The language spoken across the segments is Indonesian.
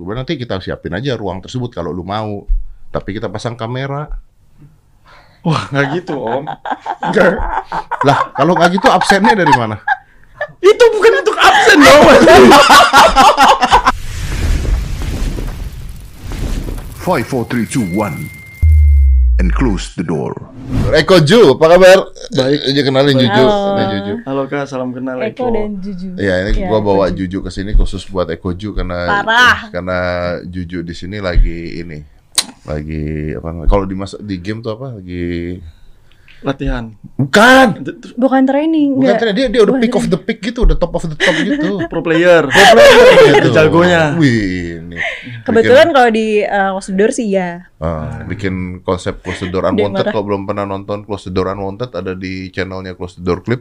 Gue nanti kita siapin aja ruang tersebut kalau lu mau. Tapi kita pasang kamera. Wah, nggak gitu, Om. Nggak. Lah, kalau nggak gitu absennya dari mana? Itu bukan untuk absen dong. Five, four, three, two, one, and close the door. Eko Ju, apa kabar? Baik. Aja kenalin Juju. Halo. Ini Juju. Halo Kak, salam kenal Eko dan Juju. Iya, ini Ya, gua bawa Eko Juju ke sini khusus buat Eko Ju karena Parah. karena Juju di sini lagi ini lagi apa namanya? Kalau di masa di game tuh apa? Lagi latihan. bukan. Bukan training, Bukan enggak. ternyata dia dia udah Bukan pick of the pick gitu, udah top of the top gitu. Pro player. Gitu. Jagonya. Wih, ini. Kebetulan kalau di uh, Close the Door sih ya. Ah, bikin konsep Close the Door Unwanted kalau belum pernah nonton Close the Door Unwanted ada di channelnya Close the Door Clip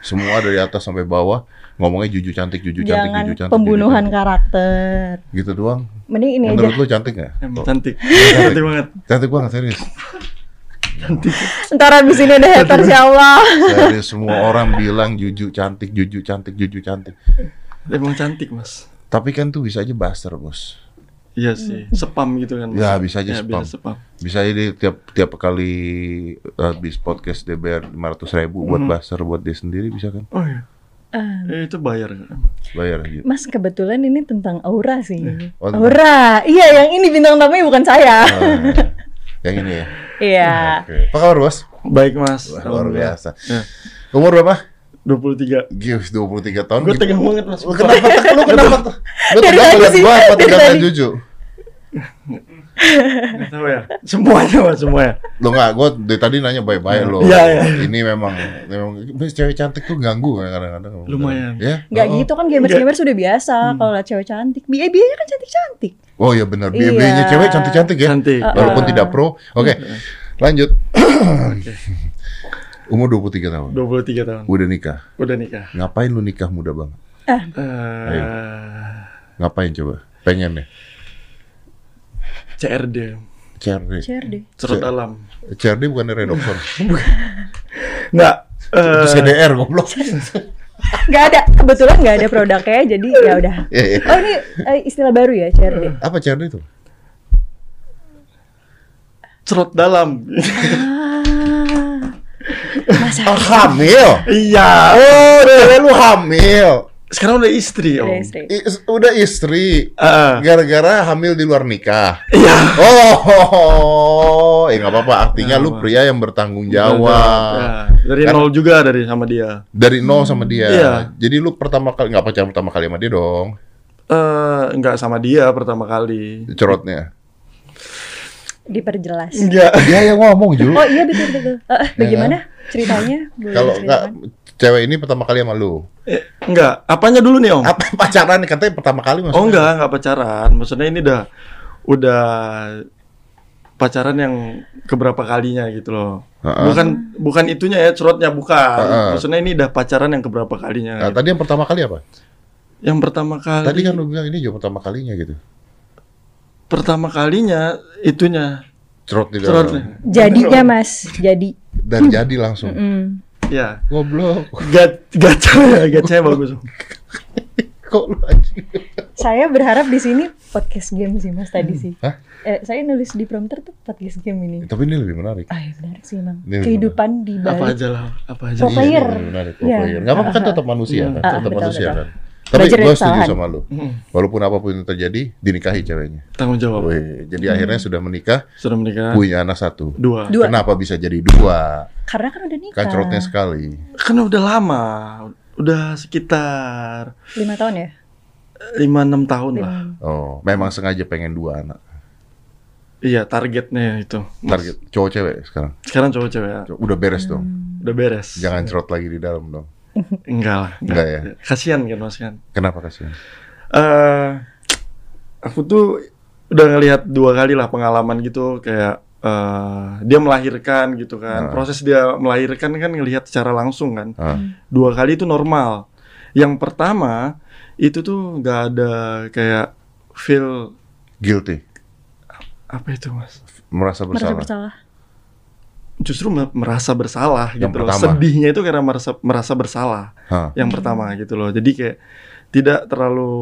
semua dari atas sampai bawah ngomongnya juju cantik juju cantik Jangan juju cantik pembunuhan juju karakter. cantik. gitu doang Mending ini aja. menurut lu cantik nggak Emang cantik. Cantik banget. cantik banget serius Ntar abis ini ada haters ya Allah. serius semua orang bilang juju cantik juju cantik juju cantik Emang cantik, Mas. tapi kan tuh bisa aja buster bos Iya sih, spam gitu kan. Mas. Ya, bisa aja Ya, spam. Bisa spam. bisa aja dia tiap tiap kali habis podcast dia bayar 500 ribu buat Mhm. buster buat dia sendiri bisa kan Oh iya. Ah, Eh, itu bayar. bayar aja Mas kebetulan ini tentang aura sih. Oh, tentang- Aura. Iya, yang ini bintang tamunya bukan saya. Ah, yang ini ya Iya. Oke. Apa kabar bos? Baik, Mas. Wah, luar biasa. Ya. Umur berapa? 23. Gius 23 tahun. Gue tegang banget, Mas. Lu kenapa? Lu kenapa? Lu Dari tegang tadi ngeliat sih, gua apa tegang tadi. Nggak tahu ya. Semuanya, Mas, semuanya. Lu enggak, gua dari tadi nanya baik-baik lo. Iya, iya. Ini memang memang cewek cantik tuh ganggu ya kadang-kadang. Lumayan. Ya? Nggak Oh. gitu kan gamers-gamers sudah biasa kalau lihat cewek cantik. BA-BA kan cantik-cantik. Oh iya benar. Iya. BB-nya cewek cantik-cantik ya. Cantik. Walaupun Uh-uh. tidak pro. Oke. Lanjut. Umur 23 tahun. 23 tahun. Udah nikah. Udah nikah. Ngapain lu nikah muda banget? Eh, Ngapain coba? Pengen ya? CRD. CRD. CRD. Cerut C- alam. CRD bukan redoxon. Enggak. Itu CDR goblok. Nggak ada. Kebetulan nggak ada produknya jadi ya udah. Iya, iya. Oh ini eh, istilah baru ya CRD. Apa CRD itu? cerut dalam. Ah, Mas Oh, hamil. iya. Oh, cewek lu hamil. Sekarang udah istri, Udah Om. istri. I- udah istri. Eh, Gara-gara hamil di luar nikah. Iya. Oh, eh nggak apa-apa. Artinya Nggak lu apa. pria yang bertanggung Ya, jawab. dari Kan- nol juga dari sama dia. Dari nol sama dia. Iya. Jadi lu pertama kali nggak pacaran pertama kali sama dia dong. Eh, enggak sama dia pertama kali. Cerotnya. Diperjelas. Enggak. Dia yang ngomong Ju. Oh iya betul betul. Eh, eh, bagaimana ceritanya? Boleh Kalau nggak diceritakan? Cewek ini pertama kali sama lu. Eh, enggak. Apanya dulu nih, Om? Apa pacaran nih katanya pertama kali maksudnya? Oh, enggak, enggak pacaran. Maksudnya ini udah udah pacaran yang keberapa kalinya gitu loh. Heeh. Bukan bukan itunya ya, cerotnya bukan. Heeh. Maksudnya ini udah pacaran yang keberapa kalinya. Nah, gitu. tadi yang pertama kali apa? Yang pertama kali Tadi kan lu bilang ini juga pertama kalinya gitu. pertama kalinya itunya Cerot di cerotnya. dalam. Jadinya mas, jadi. Dan jadi langsung. Mm. Ya. Goblok. Gat gacha ya, gacha bagus. Kok lu anjing? Saya berharap di sini podcast game sih mas tadi sih. Hah? Eh, saya nulis di prompter tuh podcast game ini. Tapi ini lebih menarik. Ah ya benar sih emang. Ini Kehidupan di Apa balik. aja lah, apa aja. Pro Iya, player. lebih menarik. Pro Iya. player. Nggak apa-apa kan tetap manusia Iya. kan? Ah, Tetap betul, manusia betul. kan? Tapi gue setuju sama lu. Walaupun apa pun yang terjadi, dinikahi ceweknya. Tanggung jawab. Wih, jadi akhirnya sudah menikah, Sudah menikah. punya anak satu. Dua. Dua. Kenapa bisa jadi dua? Karena kan udah nikah. Kan cerotnya sekali. Kan udah lama. Udah sekitar Lima tahun ya? 5-6 tahun lah. Lima. Oh, memang sengaja pengen dua anak. Iya, targetnya itu. Mas. Target cowok cewek sekarang. Sekarang cowok cewek ya. Udah beres dong. Udah beres. Jangan cerot lagi di dalam dong. Enggak lah. Enggak ya? Kasihan kan Mas kan. Kenapa kasihan? eh aku tuh udah ngelihat dua kali lah pengalaman gitu kayak eh dia melahirkan gitu kan. Ah. Proses dia melahirkan kan ngelihat secara langsung kan. Ah, Dua kali itu normal. Yang pertama itu tuh nggak ada kayak feel guilty, apa itu Mas? merasa Merasa bersalah. Justru me- merasa bersalah Yang gitu loh. pertama. Sedihnya itu karena merasa merasa bersalah. Hah. Yang pertama gitu loh. Jadi kayak tidak terlalu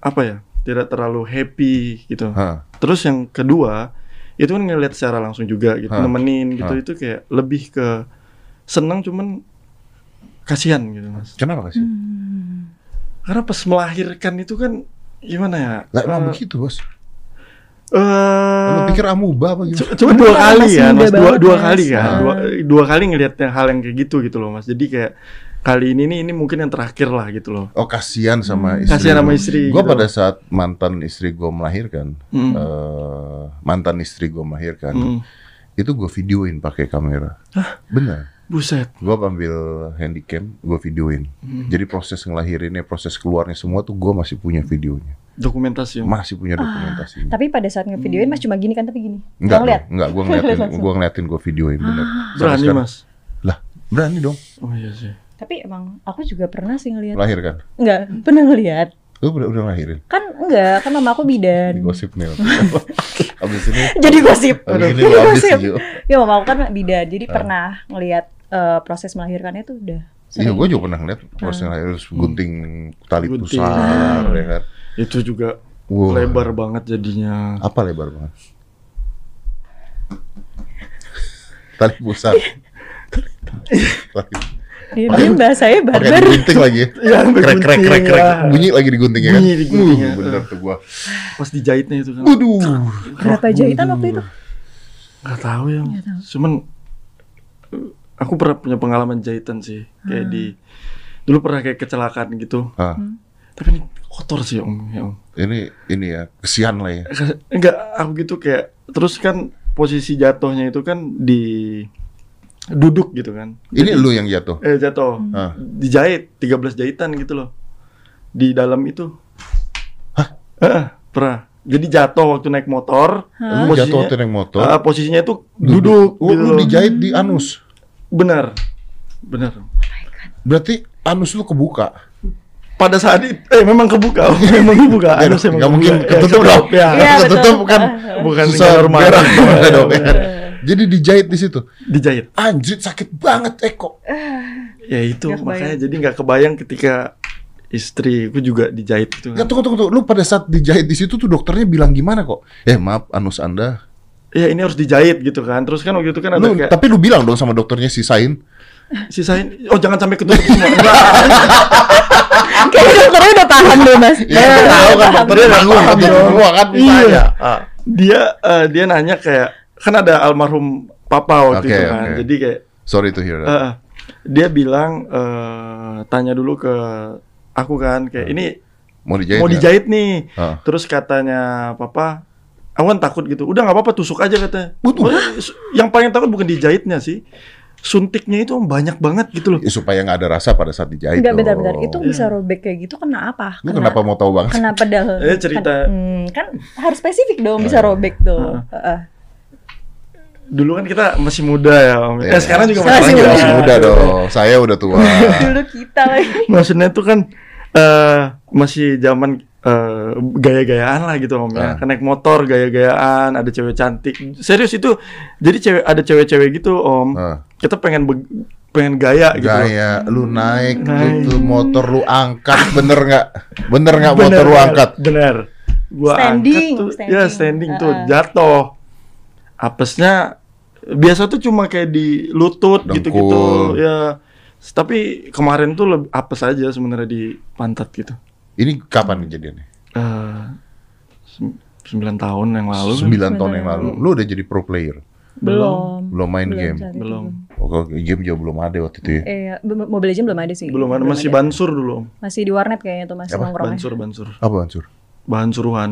apa ya? tidak terlalu happy gitu. Hah. Terus yang kedua itu kan ngeliat secara langsung juga gitu, Hah. nemenin gitu Hah. itu kayak lebih ke seneng cuman kasihan gitu mas. Kenapa kasih? Karena pas melahirkan itu kan gimana ya? Lah Eh, begitu bos. Eh, Lu pikir amuba apa gitu? cu- cuma dua kali muda mas dua dua Mas. kali kan, Ah. dua, dua kali ngelihat yang hal yang kayak gitu gitu loh mas. Jadi kayak kali ini nih ini mungkin yang terakhir lah gitu loh. Oh kasihan sama istri. Kasihan sama istri. Gue gitu. pada saat mantan istri gue melahirkan, Hmm. eh, mantan istri gue melahirkan, Hmm. itu gue videoin pakai kamera. Bener. Buset. Gue ambil handycam, gue videoin. Hmm. Jadi proses ngelahirinnya, proses keluarnya semua tuh gue masih punya videonya, Dokumentasi. Mas. masih punya dokumentasinya. Tapi pada saat ngevideoin Mas cuma gini kan tapi gini. Enggak, Nggak dong, enggak, gue ngeliatin, gue ngeliatin gue videoin bener. Sampai Berani sekarang- mas. Lah, berani dong Oh iya sih. Tapi emang aku juga pernah sih ngeliat. melahirkan. Enggak, pernah ngeliat. Lu udah, udah ngelahirin? Kan enggak, kan mama aku bidan. Di gosip nih. Abis ini, Jadi gosip. abis ini Jadi habis gosip. Ya mama aku kan bidan, jadi Ah. pernah ngeliat eh, proses melahirkannya tuh udah Iya, gue juga pernah ngeliat proses ngelahirin terus gunting tali Gunting. pusar, ya kan. Itu juga Wah. lebar banget jadinya. Apa lebar banget? Tali pusar. Dia dia bahasanya Pakai barbar. digunting lagi ya. Iya, Krek krek krek gunting, krek. ya. Bunyi lagi digunting ya kan? Bunyi digunting, Uh, bener tuh gua. Pas dijahitnya itu kan. Waduh. Berapa jahitan waktu itu? Gak tahu ya. Cuman eh, aku pernah punya pengalaman jahitan sih. Kayak Hmm. di dulu pernah kayak kecelakaan gitu. Ah, Tapi ini kotor sih om. Ya, om. ini ini ya kesian lah ya. Enggak, aku gitu kayak terus kan posisi jatuhnya itu kan di duduk gitu kan. Ini lu yang jatuh. Eh jatuh. Ah. Dijahit 13 jahitan gitu loh. Di dalam itu. Hah? pernah. Jadi jatuh waktu naik motor. Lu jatuh waktu naik motor. ah, posisinya itu duduk, Oh, gitu lu loh. dijahit di anus. Benar. Benar. Berarti anus lu kebuka. Pada saat itu eh memang kebuka, memang kebuka. Ya, Anus emang nggak mungkin kebuka. ketutup Ya, dong. Ya, Iya, ketutup kan bukan susah rumah. berak dong. ya. Jadi dijahit di situ. dijahit. Anjir sakit banget Eko. Ya itu Nggak kebayang. makanya jadi nggak kebayang ketika istriku juga dijahit gitu. Ya tunggu tunggu tunggu. Lu pada saat dijahit di situ tuh dokternya bilang gimana kok? Eh maaf anus anda. Ya ini harus dijahit gitu kan. Terus kan waktu itu kan ada Lu, kayak tapi lu bilang dong sama dokternya sisain. sisain. Oh jangan sampai ketutup semua. Kayaknya dokternya udah paham deh mas. Ya, tahu kan dokternya paham ketutup dong. semua kan Iya. misalnya. Ah. dia eh, dia nanya kayak kan ada almarhum papa waktu Oke, itu kan. oke. Jadi kayak Sorry to hear that. eh, dia bilang eh, tanya dulu ke aku kan kayak ini mau dijahit? mau dijahit nih. Ah. Terus katanya papa, aku kan takut gitu. Udah nggak apa-apa tusuk aja katanya. Betul. Yang paling takut bukan dijahitnya sih, suntiknya itu banyak banget gitu loh. Ya, supaya nggak ada rasa pada saat dijahit. Enggak dong. bentar-bentar, itu Iya. bisa robek kayak gitu kena apa? Lu kenapa mau tahu banget? Kena pedal. Eh, cerita. Kan, hmm, kan harus spesifik dong bisa robek tuh. Heeh. Dulu kan kita masih muda ya, Om. Iya. Eh, sekarang juga Sekarang masih masih muda. Masih muda dong. Saya udah tua. Dulu kita lagi. Maksudnya tuh kan eh masih zaman eh, gaya-gayaan lah gitu om ya. Kan naik motor gaya-gayaan, ada cewek cantik. Serius itu. Jadi cewek ada cewek-cewek gitu om. Ah. Kita pengen be- pengen gaya gitu. loh. Gaya lu naik Naik. itu motor lu angkat bener nggak? Bener nggak Bener, motor lu angkat? Bener. Gua Standing, angkat tuh, standing. ya standing tuh Uh-uh. jatuh. Apesnya biasa tuh cuma kayak di lutut Dengkul. gitu-gitu ya. Tapi kemarin tuh lebih apes aja sebenarnya di pantat gitu. Ini kapan kejadiannya? Eh, sem- sembilan tahun yang lalu. Sembilan tahun yang lalu. Lu udah jadi pro player. Belum. Belum main game. saat itu Belum. Oh, game juga belum ada waktu itu ya. Eh, Be- Mobile Legends belum ada sih. Belum ada masih ada. bansur dulu. Masih di warnet kayaknya tuh masih Apa? nongkrongnya. Bansur bansur. Apa Mansur? Bahan suruhan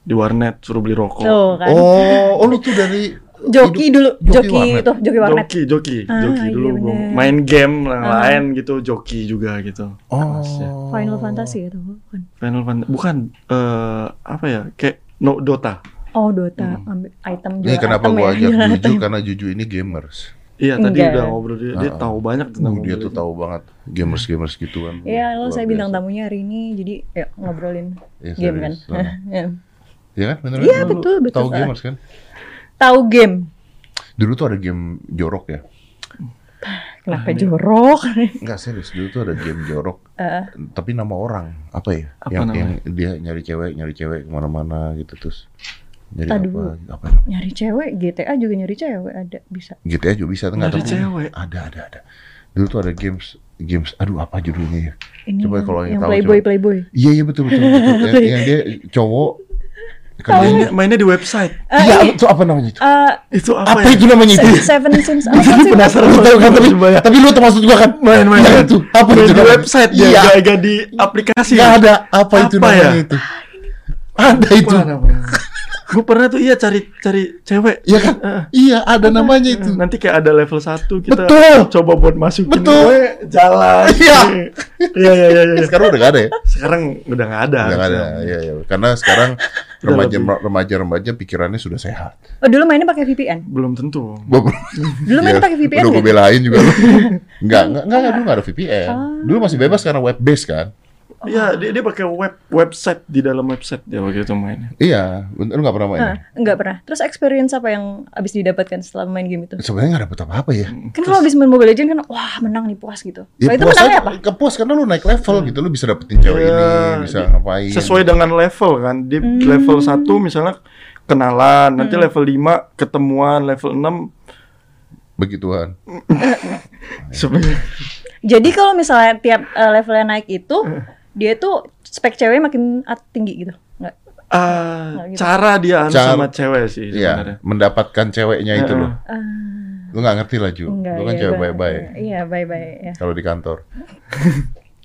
di warnet suruh beli rokok. Tuh kan. Oh, oh lu tuh dari joki hidup- dulu, joki joki, warnet. itu, joki warnet. Joki, joki, Ah, joki iya dulu gua bener. main game yang Ah. lain gitu, joki juga gitu. Oh. Final Fantasy itu bukan. Final Fantasy bukan eh apa ya? Kayak no Dota. Oh Dota, ambil item Ini jual kenapa gua ya. ajak Juju karena Juju ini gamers. Iya, tadi Enggak. udah ngobrol dia, dia Ah. tahu banyak tentang Uh, dia tuh tahu banget gamers-gamers gitu kan. Iya, lo saya bintang tamunya hari ini, jadi ya ngobrolin Iya, game kan. serius. Ah. Ya. Iya kan? Bener Iya kan? Betul betul. Tahu Ah. gamers kan? Tahu game. Dulu tuh ada game jorok ya. Kenapa jorok? Enggak serius dulu tuh ada game jorok. Eh. Tapi nama orang apa ya? Apa yang namanya? yang dia nyari cewek, nyari cewek ke mana-mana gitu terus nyari Aduh. apa? Apa nyari cewek, GTA juga nyari cewek ada bisa. GTA juga bisa nggak Nyari tahu. cewek. Ada ada ada. Dulu tuh ada games games. Aduh apa judulnya ya? Ini Coba kalau yang yang tahu, playboy coba. playboy. Iya iya betul betul. betul. yang, yang dia cowok. Mainnya, mainnya di website. Ah, Iya ini, itu apa namanya itu? eh, Itu apa, Apa ya? itu namanya itu? Se- Seven Sims apa sih? penasaran Lu tahu kan tapi Coba ya. tapi lu termasuk juga kan main main Nah, main. itu apa Main itu di website dia Iya. gak, gak di aplikasi Nggak ada apa, itu Apa namanya ya? itu? Ada itu. Gue pernah tuh iya cari cari cewek Iya kan? Eh, Iya ada namanya itu. nanti kayak ada level 1 kita Betul. coba buat masukin Betul. gue jalan Iya. iya iya iya iya. Sekarang udah gak ada ya? sekarang udah nggak ada Udah nggak ada. Iya iya. Karena sekarang remaja remaja remaja pikirannya sudah sehat. Oh, dulu mainnya pakai VPN. belum tentu Dulu mainnya pakai VPN Udah gue belain juga. Enggak, enggak, enggak, dulu enggak ada VPN. Ah. Dulu masih bebas karena web based kan. Iya dia dia pakai web website di dalam website dia waktu itu mainnya Iya, lu enggak pernah main. Ah, enggak pernah. Terus experience apa yang abis didapatkan setelah main game itu? Sebenarnya enggak dapet apa-apa ya. Kan kalau abis main Mobile Legends kan, wah menang nih puas gitu. Ya, Kalau itu puas menangnya apa? Kepuas karena lu naik level gitu, lu bisa dapetin cewek Iya, ini, bisa di- ngapain. sesuai dengan level kan di Hmm. level 1 misalnya kenalan nanti level 5 ketemuan level 6 begituan. sebenarnya Jadi kalau misalnya tiap eh, levelnya naik itu, dia tuh spek cewek makin tinggi gitu. Enggak. Nggak gitu. cara dia anu Cara- sama cewek sih sebenarnya Iya, mendapatkan ceweknya itu Heeh. loh. Ah, Lu nggak ngerti lah Ju. enggak. Lu kan iya, cewek bye-bye Iya, bye-bye ya. kalau di kantor.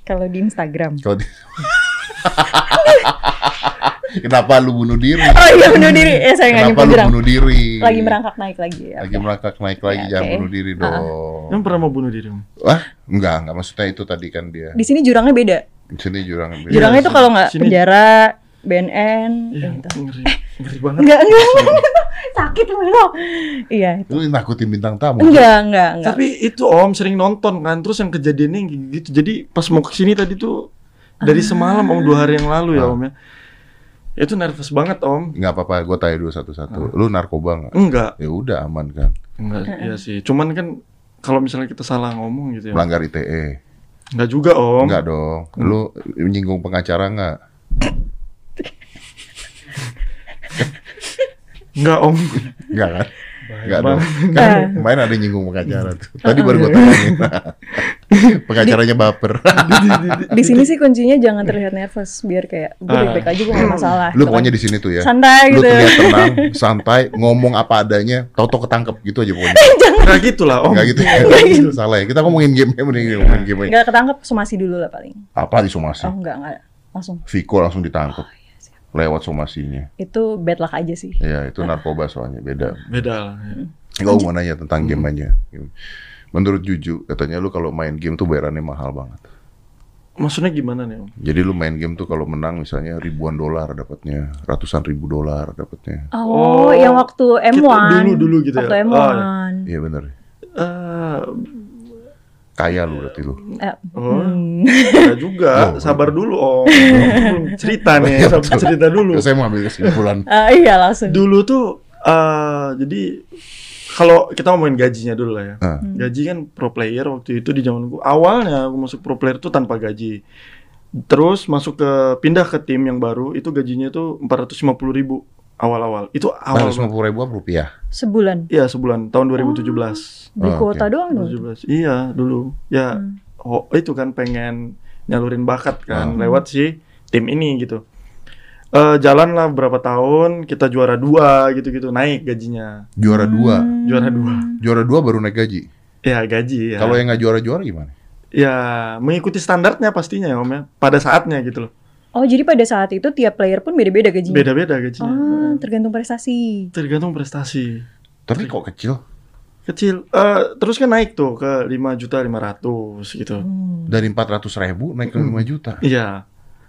Kalau di Instagram. Kalau di... Kenapa lu bunuh diri? Oh iya bunuh diri. Eh saya nggak Kenapa lu bunuh diri? Lagi merangkak naik lagi. ya. Lagi merangkak naik lagi, Ya, jangan oke. bunuh diri Ah. dong. Emang pernah mau bunuh diri? Wah, enggak, enggak maksudnya itu tadi kan dia. Di sini jurangnya beda. Di sini jurang beda. Jurangnya itu kalau nggak penjara, BNN, Iya, gitu. ngeri, ngeri banget. Enggak, enggak. Sakit loh. Iya. Lu nakutin bintang tamu. Enggak, enggak, enggak. Tapi itu Om sering nonton kan, terus yang kejadiannya gitu. Jadi pas mau ke sini tadi tuh dari Ah. semalam Om dua hari yang lalu ya Ah. Om ya. Itu nervous banget Om. Enggak apa-apa, gue tanya dulu satu-satu. Lu narkoba enggak? Enggak, Ya udah aman kan. enggak iya sih. Cuman kan kalau misalnya kita salah ngomong gitu ya. Melanggar ITE. Enggak juga Om. Enggak dong. Lu menyinggung pengacara enggak? Enggak Om. Enggak kan? Enggak dong. Kan kemarin ada yang nyinggung pengacara tuh. Tadi baru gue tanyain. Pengacaranya baper. Di sini sih kuncinya jangan terlihat nervous biar kayak gue Ah. baik-baik aja gue gak masalah. Lu gitu pokoknya di sini tuh ya. santai Lu gitu. terlihat tenang, santai, ngomong apa adanya, tau-tau ketangkep gitu aja pokoknya. Enggak gitu lah Om. Enggak gitu. Gitu. Salah ya. Kita ngomongin game mending ngomongin game. Enggak ketangkep somasi dulu lah paling. Apa di somasi? Oh enggak, enggak. Langsung. Viko langsung ditangkap. Lewat somasinya. Itu bad luck aja sih. Iya, itu narkoba soalnya beda. Beda lah. ya. Enggak mau nanya tentang game aja. Menurut Juju, katanya lu kalau main game tuh bayarannya mahal banget. Maksudnya gimana nih Om? Jadi lu main game tuh kalau menang misalnya ribuan dolar dapatnya, ratusan ribu dolar dapatnya. Oh, Oh, yang waktu M1. dulu- dulu gitu ya? Waktu M1. Oh, Iya bener. Kaya lu berarti lu. Oh, hmm. enggak juga. Oh. Sabar dulu Om. Cerita nih, Iya, sabar cerita dulu. Saya mau ambil kesimpulan. Eh, iya langsung. Dulu tuh eh jadi kalau kita ngomongin gajinya dulu lah ya. Ah. Gaji kan pro player waktu itu di zamanku. Awalnya aku masuk pro player tuh tanpa gaji. Terus masuk ke pindah ke tim yang baru itu gajinya tuh 450 ribu awal-awal. Itu awal. Baru puluh ribu rupiah. Sebulan. Iya sebulan tahun 2017. Beli Oh, kuota oke. doang dong. 2017. Iya dulu. Ya Hmm. oh, itu kan pengen nyalurin bakat kan Hmm. lewat si tim ini gitu. Eh jalan lah berapa tahun kita juara dua gitu-gitu naik gajinya Juara dua. Hmm. juara dua Juara dua baru naik gaji. ya gaji ya Kalau yang nggak juara-juara gimana? ya mengikuti standarnya pastinya ya om ya pada saatnya gitu loh Oh, jadi pada saat itu tiap player pun beda-beda gajinya. beda-beda gajinya Ah, tergantung prestasi. tergantung prestasi Tapi kok kecil? kecil Eh terus kan naik tuh ke 5 juta 500 gitu Hmm. Dari 400 ribu naik ke 5 juta. iya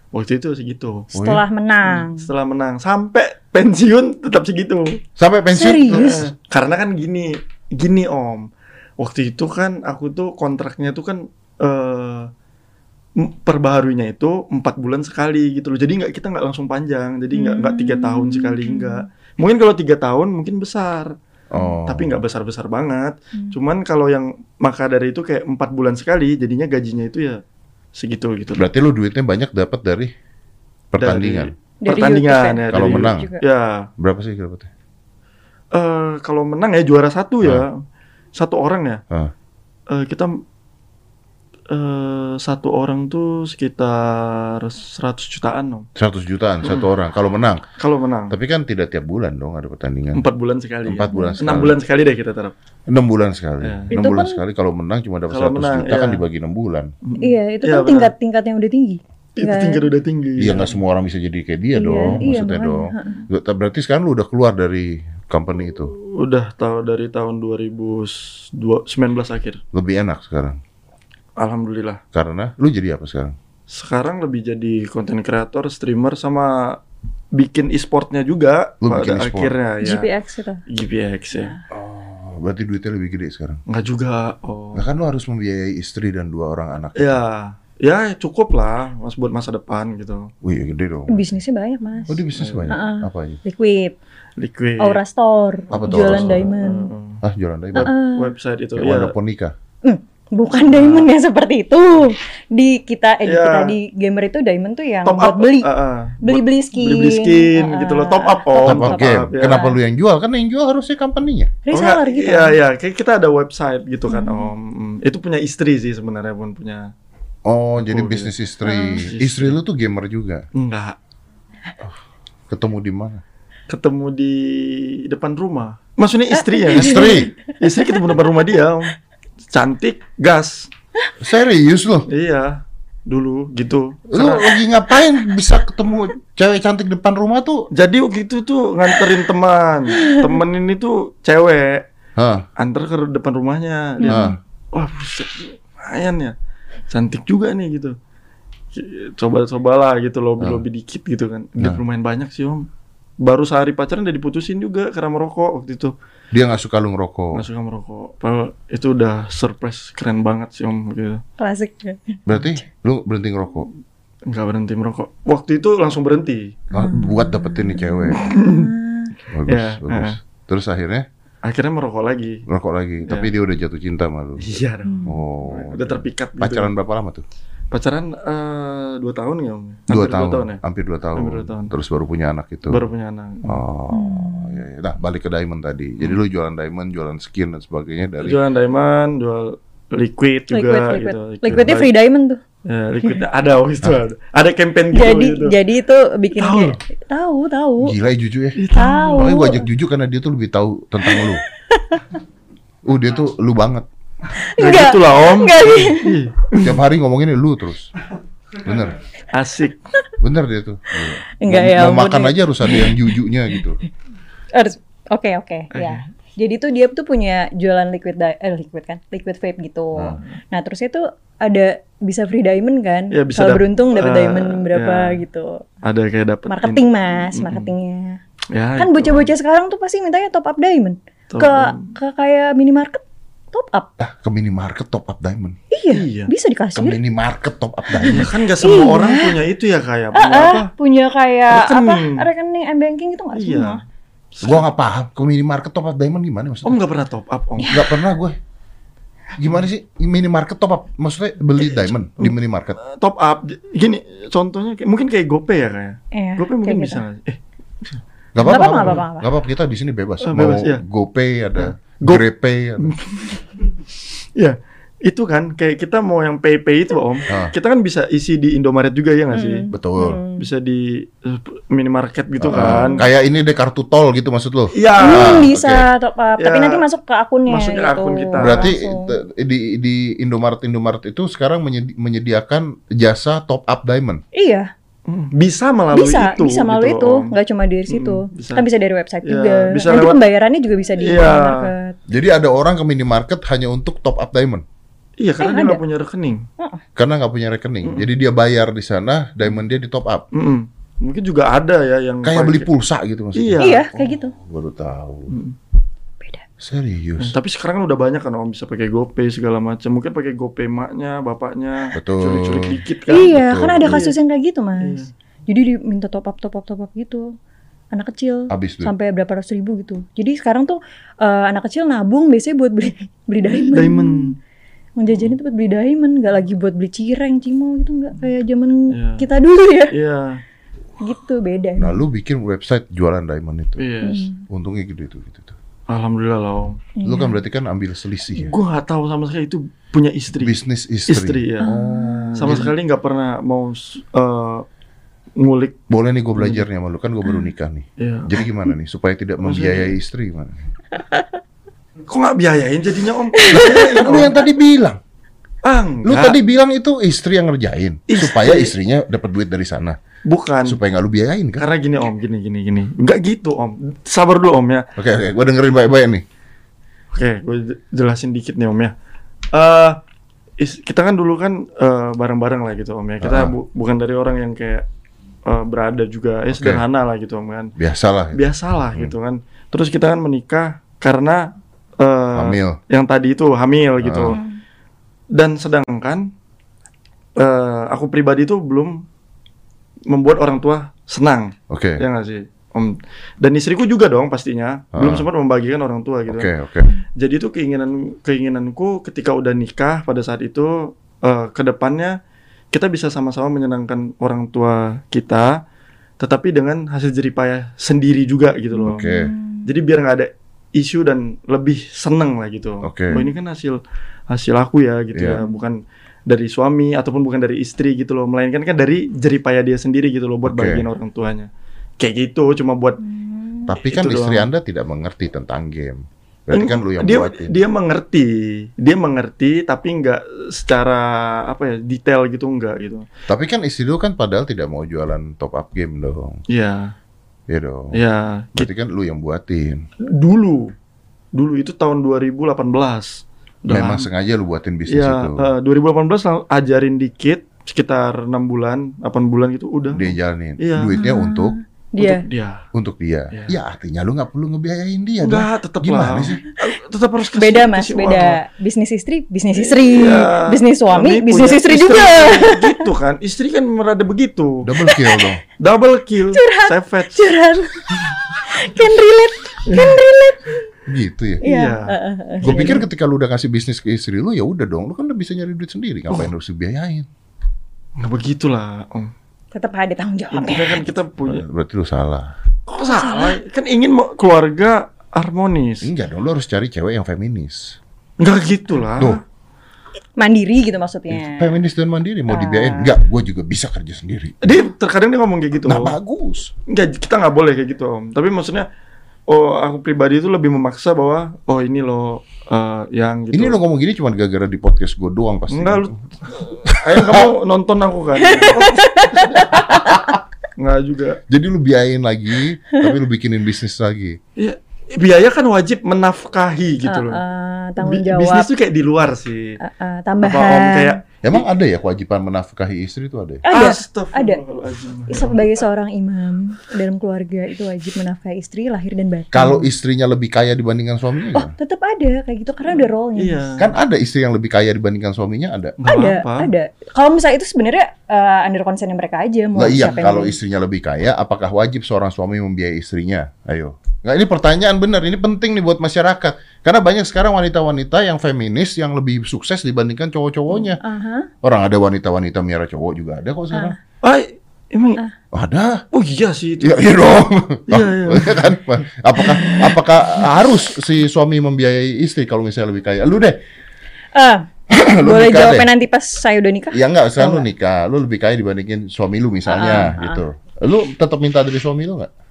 waktu itu segitu Setelah menang. setelah menang sampai pensiun tetap segitu Sampai pensiun? Serius? Eh, karena kan gini, gini Om. Waktu itu kan aku tuh kontraknya tuh kan eh perbaharunya itu empat bulan sekali gitu loh. Jadi nggak kita nggak langsung panjang. Jadi nggak nggak tiga tahun sekali nggak. Mungkin kalau tiga tahun mungkin besar. Oh. Tapi nggak besar-besar banget. Hmm. Cuman kalau yang maka dari itu kayak empat bulan sekali, jadinya gajinya itu ya segitu gitu. Berarti lu duitnya banyak dapat dari pertandingan. Dari pertandingan YouTube ya. Kalau dari- menang? juga. Ya, Berapa sih dapatnya? eh kalau menang ya juara satu ya, satu orang ya. Ah. Eh, kita eh satu orang tuh sekitar 100 jutaan dong. 100 jutaan Hmm. satu orang kalau menang. Kalau menang. Tapi kan tidak tiap bulan dong ada pertandingan. Empat bulan sekali. Empat bulan Enam sekali. bulan sekali deh kita taruh. 6 bulan sekali. Ya. 6 Itu bulan kan- sekali kalau menang cuma dapat Kalau 100 menang, juta kan iya. dibagi 6 bulan. Iya, itu Iya, kan benar. tingkat-tingkat yang udah tinggi. Itu Nggak- tingkat udah tinggi. Iya nggak semua orang bisa jadi kayak dia Iya, dong, iya, maksudnya dong. Ber- Berarti sekarang lu udah keluar dari company itu. Udah tahu dari tahun 2019 akhir. Lebih enak sekarang. Alhamdulillah. Karena lu jadi apa sekarang? Sekarang lebih jadi content creator, streamer sama bikin e-sportnya juga Lu pada bikin e-sport? akhirnya ya. GPX itu. GPX ya. Oh, berarti duitnya lebih gede sekarang. Enggak juga. Oh. Nah kan lu harus membiayai istri dan dua orang anak. Ya, ya cukup lah mas buat masa depan gitu. Wih gede dong. Bisnisnya banyak, Mas. Oh dia bisnis banyak. Heeh. Apa aja? Liquid, Liquid. Aura Store, Apa tuh jualan Aura Store? diamond. Heeh. Ah jualan diamond. Heeh. Website itu Kayak ya. Wanda Ponika. Hmm, bukan diamond yang seperti itu. Di kita eh di Iya. kita di gamer itu diamond tuh yang Top buat up beli. uh, uh, Beli-beli skin. Beli-beli skin Uh, gitu loh. Top up om. Top up game. ya. Kenapa lu yang jual? Kan yang jual harusnya company-nya. Oh, Reseller enggak, gitu. Iya, iya. Kayak kita ada website gitu kan, Om. Hmm, Itu punya istri sih sebenarnya pun punya. Oh, jadi gitu. bisnis istri. Ah. Istri lu tuh gamer juga. Enggak. Ketemu di mana? Ketemu di depan rumah. Maksudnya istri ya? Istri. istri ketemu depan rumah dia, Om. Cantik, gas. Serius lu? Iya. Dulu gitu. Lu lagi ngapain bisa ketemu cewek cantik depan rumah tuh? Jadi waktu itu tuh nganterin teman. Temen ini tuh cewek. Hah? Antar ke depan rumahnya. Dia, Hah? wah buset, lumayan ya. Cantik juga nih gitu. Coba-cobalah gitu lobby-lobby dikit gitu kan. Dia lumayan banyak sih om. Baru sehari pacaran udah diputusin juga karena merokok waktu itu. Dia nggak suka lu ngerokok. Nggak suka merokok. Padahal itu udah surprise keren banget sih om gitu. Klasik. Berarti lu berhenti ngerokok. Nggak berhenti merokok. Waktu itu langsung berhenti. Nah, buat dapetin nih cewek. Bagus, Ya, bagus. ah. Terus akhirnya Akhirnya merokok lagi. ngerokok lagi. Tapi dia udah jatuh cinta sama lu. Iya dong. Oh. Udah terpikat gitu. Pacaran berapa lama tuh? Pacaran eh, dua tahun ya om? Dua Hampir tahun. ya? Hampir dua tahun. Hampir dua tahun. Terus baru punya anak itu. Baru punya anak. Oh, iya, iya. Nah, balik ke diamond tadi. Jadi lu jualan diamond, jualan skin dan sebagainya dari Jualan diamond, jual liquid juga Liquid, liquid. gitu. Liquidnya baik. free diamond tuh. Ya, liquid ada waktu itu ada. Ada campaign gitu jadi gitu. jadi itu bikin Tahu kayak tahu tahu gila ya Juju ya. tahu. Makanya gue ajak Juju karena dia tuh lebih tahu tentang lu. uh, dia tuh lu banget. Nggak Enggak. gitu lah om. Enggak gitu. Ih, Tiap hari ngomongin lu terus. Bener. asik. Bener dia tuh. Iya. Enggak mau, ya Mau makan ya. aja harus ada yang jujunya gitu. Harus- Oke oke ya. Jadi tuh dia tuh punya jualan liquid eh liquid kan, liquid vape gitu. Hmm. Nah terus itu ada bisa free diamond kan? Ya, bisa Kalau dap- beruntung dapat eh, diamond berapa ya. gitu. Ada kayak dapet Marketing mas, marketingnya. Ya, Kan itu. bocah-bocah sekarang tuh pasti mintanya top up diamond. Top ke up. ke kayak minimarket top up. Ah, ke minimarket top up diamond. Iya, Iya. bisa Ke dikasih. minimarket top up Ya diamond. kan nggak semua Iya. orang punya itu ya kayak punya Ah, apa? punya kayak Rekening. apa rekening m banking itu semua. Iya. Gua nggak paham ke minimarket top up diamond gimana maksudnya? Om nggak pernah top up om. Nggak pernah gue. Gimana sih minimarket top up? Maksudnya beli diamond di minimarket? Top up. Gini contohnya kayak- mungkin kayak GoPay ya kayak. Iya, GoPay mungkin kayak bisa. gitu. nggak sih? Eh, Gak apa-apa, nggak apa-apa. Nggak apa-apa, kita di sini bebas. Oh, Mau bebas, iya. GoPay ada, Go- ada. Iya, itu kan kayak kita mau yang pay pay itu om, Ah. kita kan bisa isi di Indomaret juga ya nggak sih? Betul. Bisa di eh, minimarket gitu Ah, kan? Kayak ini deh kartu tol gitu maksud lo. Iya. Hmm, Ah, bisa top up, tapi Ya. nanti masuk ke akunnya Masuk ke gitu. akun kita. Berarti Langsung. di di Indomaret Indomaret itu sekarang menyedi- menyediakan jasa top up diamond. Iya, Hmm, bisa melalui bisa, itu. bisa melalui gitu itu, Om. nggak cuma dari situ, Mm, bisa. kan bisa dari website Ya, juga. bisa Nanti lewat- pembayarannya juga bisa di Iya. minimarket. Jadi ada orang ke minimarket hanya untuk top up diamond Iya, karena Eh, dia nggak punya rekening. karena nggak punya rekening. Jadi dia bayar di sana, diamond dia di top up. Mm-mm. Mungkin juga ada ya yang Kayak beli pulsa gitu maksudnya. Iya. Iya, kayak gitu. Baru tahu. Mm. Serius. Tapi sekarang kan udah banyak kan om bisa pakai GoPay segala macam. Mungkin pakai GoPay maknya, bapaknya. Betul. Curi-curi dikit kan. Iya, betul. kan ada Iya. kasus yang kayak gitu, Mas. Jadi diminta top up, top up, top up gitu. anak kecil duit. sampai berapa ratus ribu gitu. Jadi sekarang tuh eh, anak kecil nabung biasanya buat beli beli diamond. Diamond. Menjajanin tuh buat beli diamond, nggak lagi buat beli cireng, cimo gitu nggak kayak zaman Iya. kita dulu ya. Iya. Gitu beda. Nah, lu bikin website jualan diamond itu. Yes. Untungnya gitu itu gitu tuh. Alhamdulillah lah om. Lu Iya. kan berarti kan ambil selisih ya. Gue nggak tahu sama sekali itu punya istri. Bisnis istri. Istri ya. Oh. Sama sekali nggak pernah mau eh, ngulik. Boleh nih gue belajar nih sama lu kan gue baru nikah nih. Ya. Jadi gimana nih supaya tidak Maksudnya- membiayai istri gimana? Kok nggak biayain jadinya om? Kan lu yang tadi bilang. ah, Lu tadi bilang itu istri yang ngerjain Istri. supaya istrinya dapat duit dari sana. Bukan. Supaya nggak lu biayain kan? Karena gini om, gini gini gini. Nggak gitu om. Sabar dulu om ya. Oke oke, gue dengerin baik-baik nih. Oke, gue jelasin dikit nih om ya. Eh, is- kita kan dulu kan eh, bareng-bareng lah gitu om ya. Kita Ah. bu- bukan dari orang yang kayak eh, berada juga, ya Oke. sederhana lah gitu om kan. Biasalah. ya. Biasalah Hmm. gitu kan. Terus kita kan menikah karena eh, Hamil. yang tadi itu hamil gitu. Ah. Dan sedangkan eh, aku pribadi itu belum membuat orang tua senang, Oke. ya nggak sih? Om. Dan istriku juga dong pastinya belum Ah. sempat membagikan orang tua gitu. Oke oke. Jadi itu keinginan keinginanku ketika udah nikah pada saat itu eh, ke depannya kita bisa sama-sama menyenangkan orang tua kita, tetapi dengan hasil jeripayah sendiri juga gitu loh. Oke. Jadi biar nggak ada isu dan lebih seneng lah gitu. Oke. Oh ini kan hasil hasil aku ya gitu Iya. ya, bukan dari suami ataupun bukan dari istri gitu loh, melainkan kan dari jeripayah dia sendiri gitu loh buat Oke. bagian orang tuanya. Kayak gitu, cuma buat Tapi kan istri doang. anda tidak mengerti tentang game. Berarti kan lu yang dia buatin. dia mengerti, dia mengerti tapi nggak secara apa ya detail gitu nggak gitu. Tapi kan istri lu kan padahal tidak mau jualan top up game dong. Iya, Iya dong. iya. Berarti kan lu yang buatin. Dulu, dulu itu tahun 2018. Udah Memang sengaja lu buatin bisnis Iya, itu. eh, 2018 lang- ajarin dikit sekitar enam bulan, 8 bulan gitu udah. Dia jalanin. Iya. Duitnya untuk Dia Untuk dia. untuk dia. Iya. Ya artinya lu nggak perlu ngebiayain dia. dong. Enggak, tetap Gimana lah. sih? Tetap harus kasih- beda mas, kasih beda. uang. Bisnis istri, bisnis istri, Iya. bisnis suami, Kami bisnis punya istri, juga. gitu kan. Istri kan merada begitu. Double kill dong. Double kill. Savage. Curhat. Can relate, can relate. Gitu ya. Iya. Iya. Gue pikir ketika lu udah kasih bisnis ke istri lu ya udah dong, lu kan udah bisa nyari duit sendiri, ngapain Oh. harus dibiayain? Nggak begitulah. Om. Tetap ada tanggung jawabnya. Intinya kan kita punya. Berarti lu salah. Kok salah? Kan ingin mau keluarga harmonis. Enggak dong, lu harus cari cewek yang feminis. Enggak gitu lah. Tuh, Mandiri gitu maksudnya. feminis dan mandiri mau Ah. dibiayain? Enggak, gue juga bisa kerja sendiri. Dia terkadang dia ngomong kayak gitu. Nah bagus. Enggak, kita nggak boleh kayak gitu om. Tapi maksudnya, oh aku pribadi itu lebih memaksa bahwa, oh ini loh eh, yang gitu. Ini lo ngomong gini cuma gara-gara di podcast gue doang pasti. Enggak lu, ayo kamu nonton aku kan. Enggak juga. Jadi lu biayain lagi, tapi lu bikinin bisnis lagi. Ya, biaya kan wajib menafkahi gitu loh. Eh, eh, tanggung Bi- jawab. Bisnis tuh kayak di luar sih. Eh, eh, Apa tambahan. om kayak Emang ada ya kewajiban menafkahi istri itu ada ya? ada. Astagfirullahaladzim. Sebagai seorang imam dalam keluarga itu wajib menafkahi istri lahir dan batin. Kalau istrinya lebih kaya dibandingkan suaminya oh tetap ada kayak gitu karena ada role-nya. Iya. Kan ada istri yang lebih kaya dibandingkan suaminya ada. Nggak ada, apa-apa. ada. Kalau misalnya itu sebenarnya eh, under concern mereka aja mau Lah iya, kalau istrinya lebih kaya, apakah wajib seorang suami membiayai istrinya? Ayo. Nggak, ini pertanyaan benar, ini penting nih buat masyarakat. Karena banyak sekarang wanita-wanita yang feminis yang lebih sukses dibandingkan cowok-cowoknya. Aha. Orang ada wanita-wanita miara cowok juga ada kok sekarang. Ah, emang Ada. oh iya sih itu. Iya, iya dong. Iya, iya. Kan? Apakah apakah harus si suami membiayai istri kalau misalnya lebih kaya? Lu deh. Ah, Lu boleh jawabnya deh. nanti pas saya udah nikah? Ya enggak, sekarang Oh, lu nikah, lu lebih kaya dibandingin suami lu misalnya Ah, ah, gitu. Lu tetap minta dari suami lu nggak?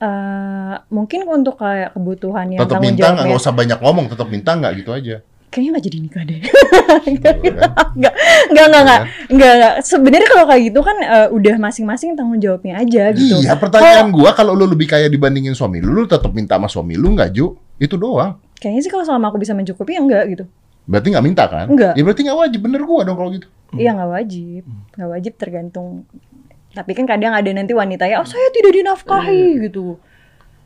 Eh, mungkin untuk kayak kebutuhan yang Tetap tanggung minta nggak? Nggak usah banyak ngomong, tetap minta nggak gitu aja. kayaknya nggak jadi nikah deh. Gitu kan. Enggak, enggak, enggak, enggak, enggak, enggak. Sebenarnya kalau kayak gitu kan eh, udah masing-masing tanggung jawabnya aja gitu. Iya, pertanyaan gua kalau lu lebih kaya dibandingin suami lu, lu tetap minta sama suami lu nggak, Ju? Itu doang. Kayaknya sih kalau selama aku bisa mencukupi ya enggak gitu. Berarti nggak minta kan? Enggak. Ya berarti nggak wajib, bener gua dong kalau gitu. Iya nggak wajib, nggak wajib tergantung. Tapi kan kadang ada nanti wanita ya, oh saya tidak dinafkahi gitu.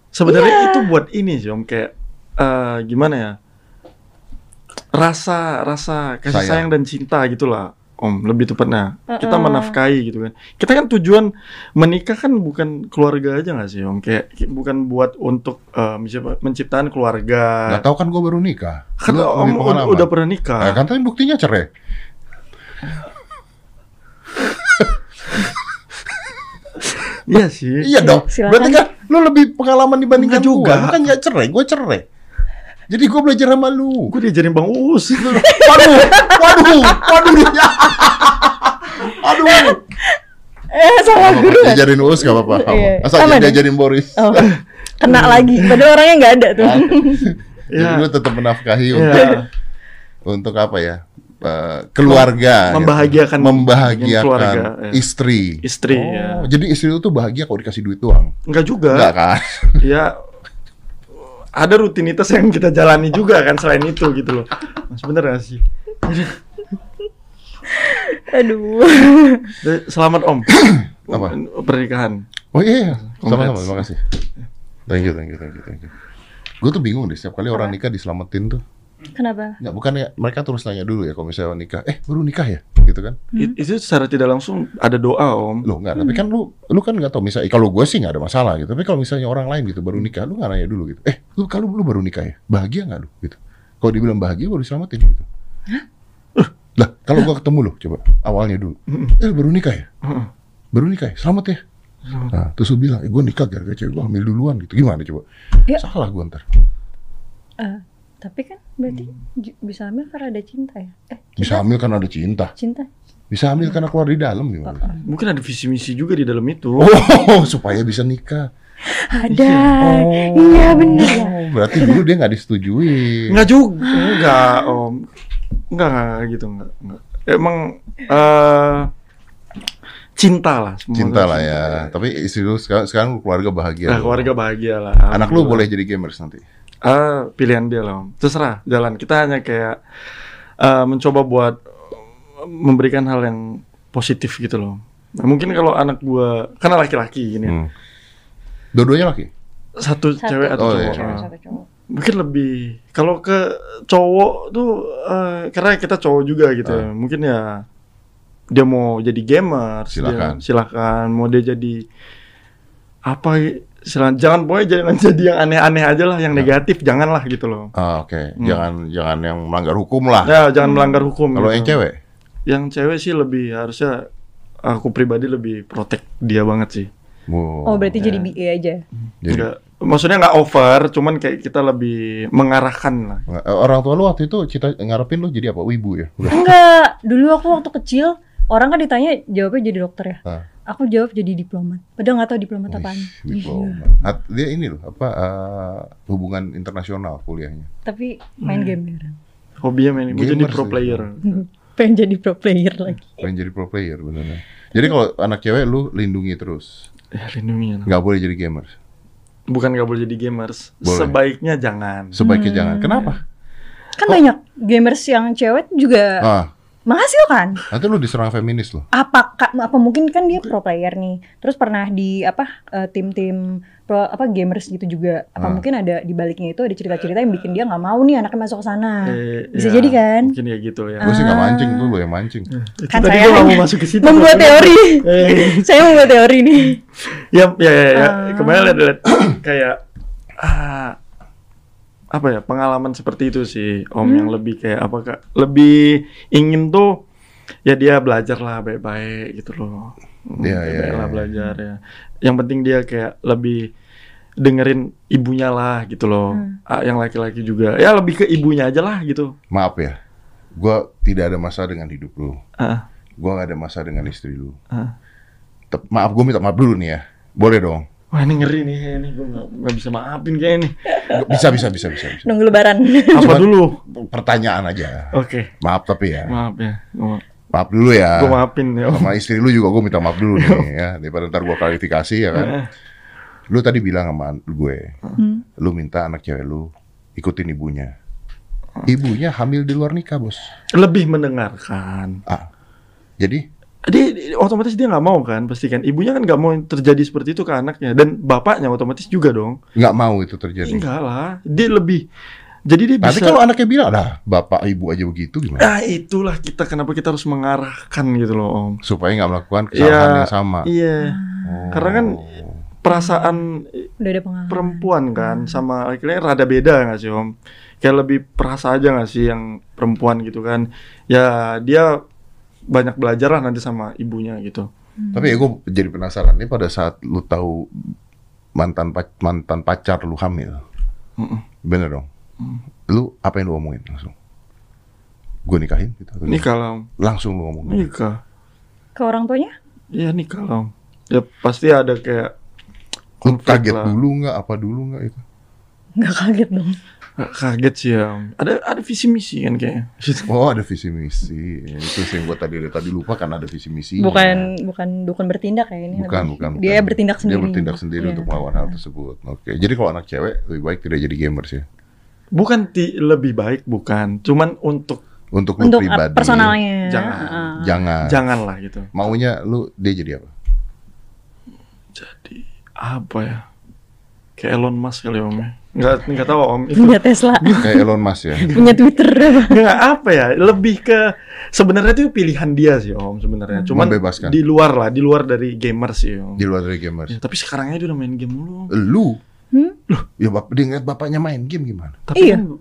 Sebenarnya Iya. itu buat ini sih om kayak eh, gimana ya? Rasa rasa kasih Sayang. sayang. dan cinta gitulah. Om, lebih tepatnya kita Uh-uh. menafkahi gitu kan. Kita kan tujuan menikah kan bukan keluarga aja nggak sih Om? Kayak bukan buat untuk eh, mencip- menciptakan keluarga. Nggak tahu kan gue baru nikah. Kan Lu Om udah, udah pernah nikah. Nah, kan tadi buktinya cerai. Iya sih. Iya dong. Silakan. Berarti kan lu lebih pengalaman dibandingkan Enggak juga. Lu kan nggak cerai, gue cerai. Jadi gue belajar sama lu. Gue diajarin Bang Uus. Waduh, waduh, waduh. Aduh. Eh, sama guru. kan? Diajarin Uus gak apa-apa. Iya. Asal deh. diajarin Boris. Oh, kena lagi. Padahal orangnya nggak ada tuh. Jadi Iya. lu tetap menafkahi Iya. untuk untuk apa ya? Eh, keluarga, gitu. Membahagiakan- membahagiakan keluarga, ya. istri. Istri Oh, ya. Jadi istri lu tuh bahagia kalau dikasih duit doang. Enggak juga. Enggak kan? Ya ada rutinitas yang kita jalani juga kan selain itu gitu loh. Mas bener gak sih? Aduh. Selamat Om. Apa? Pernikahan. Oh iya, iya. sama-sama, terima kasih. Thank you, thank you, thank you, thank you. Gue tuh bingung deh setiap kali orang nikah diselamatin tuh. Kenapa? Nggak, bukan ya, mereka terus nanya dulu ya kalau misalnya nikah, eh baru nikah ya? Gitu kan? It- itu secara tidak langsung ada doa Om. Loh enggak, tapi kan lu lu kan nggak tahu misalnya kalau gue sih nggak ada masalah gitu. Tapi kalau misalnya orang lain gitu baru nikah, lu nggak nanya dulu gitu. Eh, lu kalau lu baru nikah ya? Bahagia nggak lu gitu? Kalau dibilang bahagia baru diselamatin gitu. Eh, Lah, kalau gua ketemu lu coba awalnya dulu. Eh, lu baru nikah ya? Heeh. Baru nikah ya? Selamat ya. Nah, terus lu bilang, eh, gue nikah gara-gara cewek gue hamil duluan gitu. Gimana coba? Ya. Salah gue ntar. Eh, tapi kan berarti ju- bisa hamil karena ada cinta ya? Eh, Bisa hamil karena ada cinta. cinta. Bisa hamil karena keluar di dalam gimana? Mungkin ada visi misi juga di dalam itu. Oh, supaya bisa nikah. Ada. Iya benar ya. Oh, berarti dulu dia nggak disetujui. Enggak juga, enggak Om. Enggak, enggak, enggak gitu enggak. enggak. Emang eh cinta lah semua. Cinta lah ya. Tapi istri lu sekarang, sekarang lu keluarga bahagia. Nah, keluarga bahagia lah. Anak lu boleh jadi gamers nanti. Ah, pilihan dia Om. Terserah, jalan. Kita hanya kayak eh, mencoba buat memberikan hal yang positif gitu loh. Nah, mungkin kalau anak gua karena laki-laki gini, ya, Hmm. Dua-duanya laki. satu, Satu. cewek atau Oh, cowok. iya. Cewek satu cowok. Mungkin lebih kalau ke cowok tuh eh, karena kita cowok juga gitu ya. Ah. Mungkin ya dia mau jadi gamer, Silakan. silakan. Mau dia jadi apa silakan. Jangan pokoknya jangan jadi yang aneh-aneh aja lah, yang negatif janganlah gitu loh. Ah, oke. Hmm. Jangan jangan yang melanggar hukum lah. Ya, jangan melanggar hukum. Kalau gitu. yang cewek? Yang cewek sih lebih harusnya aku pribadi lebih protect dia banget sih. Oh, berarti ya. jadi BA aja. Jadi Nggak- maksudnya nggak over, cuman kayak kita lebih mengarahkan lah. eh, orang tua lu waktu itu cita ngarepin lu jadi apa? Wibu ya? Enggak, dulu aku waktu kecil orang kan ditanya jawabnya jadi dokter ya. Ah. Aku jawab jadi diplomat. Padahal nggak tahu diplomat Wih, apaan. diploma. At- Dia ini loh, apa eh, hubungan internasional kuliahnya. Tapi main Hmm. game dia. Hobinya main, mau jadi pro player. Pengen jadi pro player lagi. Pengen jadi pro player beneran. Jadi kalau anak cewek lu lindungi terus. Ya lindungi lah. nggak boleh jadi gamers. Bukan nggak boleh jadi gamers. Boleh. Sebaiknya jangan. Sebaiknya Hmm. jangan. Kenapa? Kan banyak gamers yang cewek juga Ah, menghasilkan. nanti lu diserang feminis loh. Apa apa mungkin kan dia pro player nih. Terus pernah di apa eh, tim-tim pro apa gamers gitu juga. Apa Ah. mungkin ada di baliknya itu ada cerita-cerita yang bikin dia nggak mau nih anaknya masuk ke sana. Eh, Bisa ya, jadi kan? Mungkin ya gitu ya. Gue sih nggak Ah. mancing tuh lo yang mancing. Itu Kan tadi saya mau masuk ke situ. Membuat teori. Eh, Saya membuat teori nih. ya, ya, ya, ya. Ah. Kemarin lihat kayak ah, apa ya pengalaman seperti itu sih Om Hmm. yang lebih kayak apa kak lebih ingin tuh ya dia belajar lah baik-baik gitu loh iya, lah iya. belajar ya yang penting dia kayak lebih dengerin ibunya lah gitu loh Hmm. Ah, yang laki-laki juga ya lebih ke ibunya aja lah gitu Maaf ya, gue tidak ada masalah dengan hidup lu. Ah, Gue gak ada masalah dengan istri lu. Tep- maaf, gue minta maaf dulu nih ya. Boleh dong. Wah ini ngeri nih ini gue nggak nggak bisa maafin kayak ini Bisa, bisa, bisa, bisa. bisa. Nunggu lebaran. apa Cuman- dulu Pertanyaan aja. oke Maaf tapi ya. maaf ya gue Maaf dulu ya. maafin ya Om. Sama istri lu juga gue minta maaf dulu nih ya. Daripada ntar gue klarifikasi ya kan. Eh. Lu tadi bilang sama gue, Hmm. lu minta anak cewek lu ikutin ibunya. Ibunya hamil di luar nikah bos. lebih mendengarkan. Ah, jadi Dia otomatis dia nggak mau kan, pasti kan. Ibunya kan nggak mau terjadi seperti itu ke anaknya dan bapaknya otomatis juga dong. nggak mau itu terjadi. Enggak lah, dia lebih Jadi dia Nanti bisa kalau anaknya bilang, dah bapak ibu aja begitu gimana? Ah, itulah kita kenapa kita harus mengarahkan gitu loh, Om. Supaya nggak melakukan kesalahan Iya, yang sama. Iya. Oh. Karena kan perasaan Udah ada pengalaman. perempuan kan sama laki-laki rada beda nggak sih om kayak lebih perasa aja nggak sih yang perempuan gitu kan ya dia banyak belajar lah nanti sama ibunya gitu Tapi ya gue jadi penasaran nih pada saat lu tahu mantan pac- mantan pacar lu hamil, Mm-mm. bener dong? Lu apa yang lu omongin langsung? Gue nikahin gitu atau nikah lah Langsung lu ngomongin. nikah Ke orang tuanya? iya nikah lah ya pasti ada kayak Lu kaget lah. dulu nggak? Apa dulu nggak itu? Nggak kaget dong. Kaget sih ya ada ada visi misi kan kayaknya Oh ada visi misi. Itu sih yang gue tadi tadi lupa kan ada visi misi. Bukan bukan bukan bertindak ya ini. Bukan, bukan, Dia bukan. bertindak sendiri. Dia bertindak sendiri Iya. untuk melawan hal tersebut. Oke. Jadi kalau anak cewek lebih baik tidak jadi gamers ya. bukan ti- lebih baik bukan cuman untuk Untuk lu Untuk uh, pribadi. personalnya. Jangan. Ah. Jangan. jangan lah gitu Maunya lu dia jadi apa? jadi apa ya kayak Elon Musk kali om ya nggak nggak tahu om itu Punya Tesla, Kayak Elon Musk ya. punya Twitter. nggak apa ya lebih ke sebenarnya itu pilihan dia sih om sebenarnya cuman Membebaskan. di luar lah di luar dari gamer sih om Di luar dari gamers. Ya, tapi sekarang aja dia udah main game mulu Lu Hmm? ya bap dia ngeliat bapaknya main game gimana? tapi Iya. kan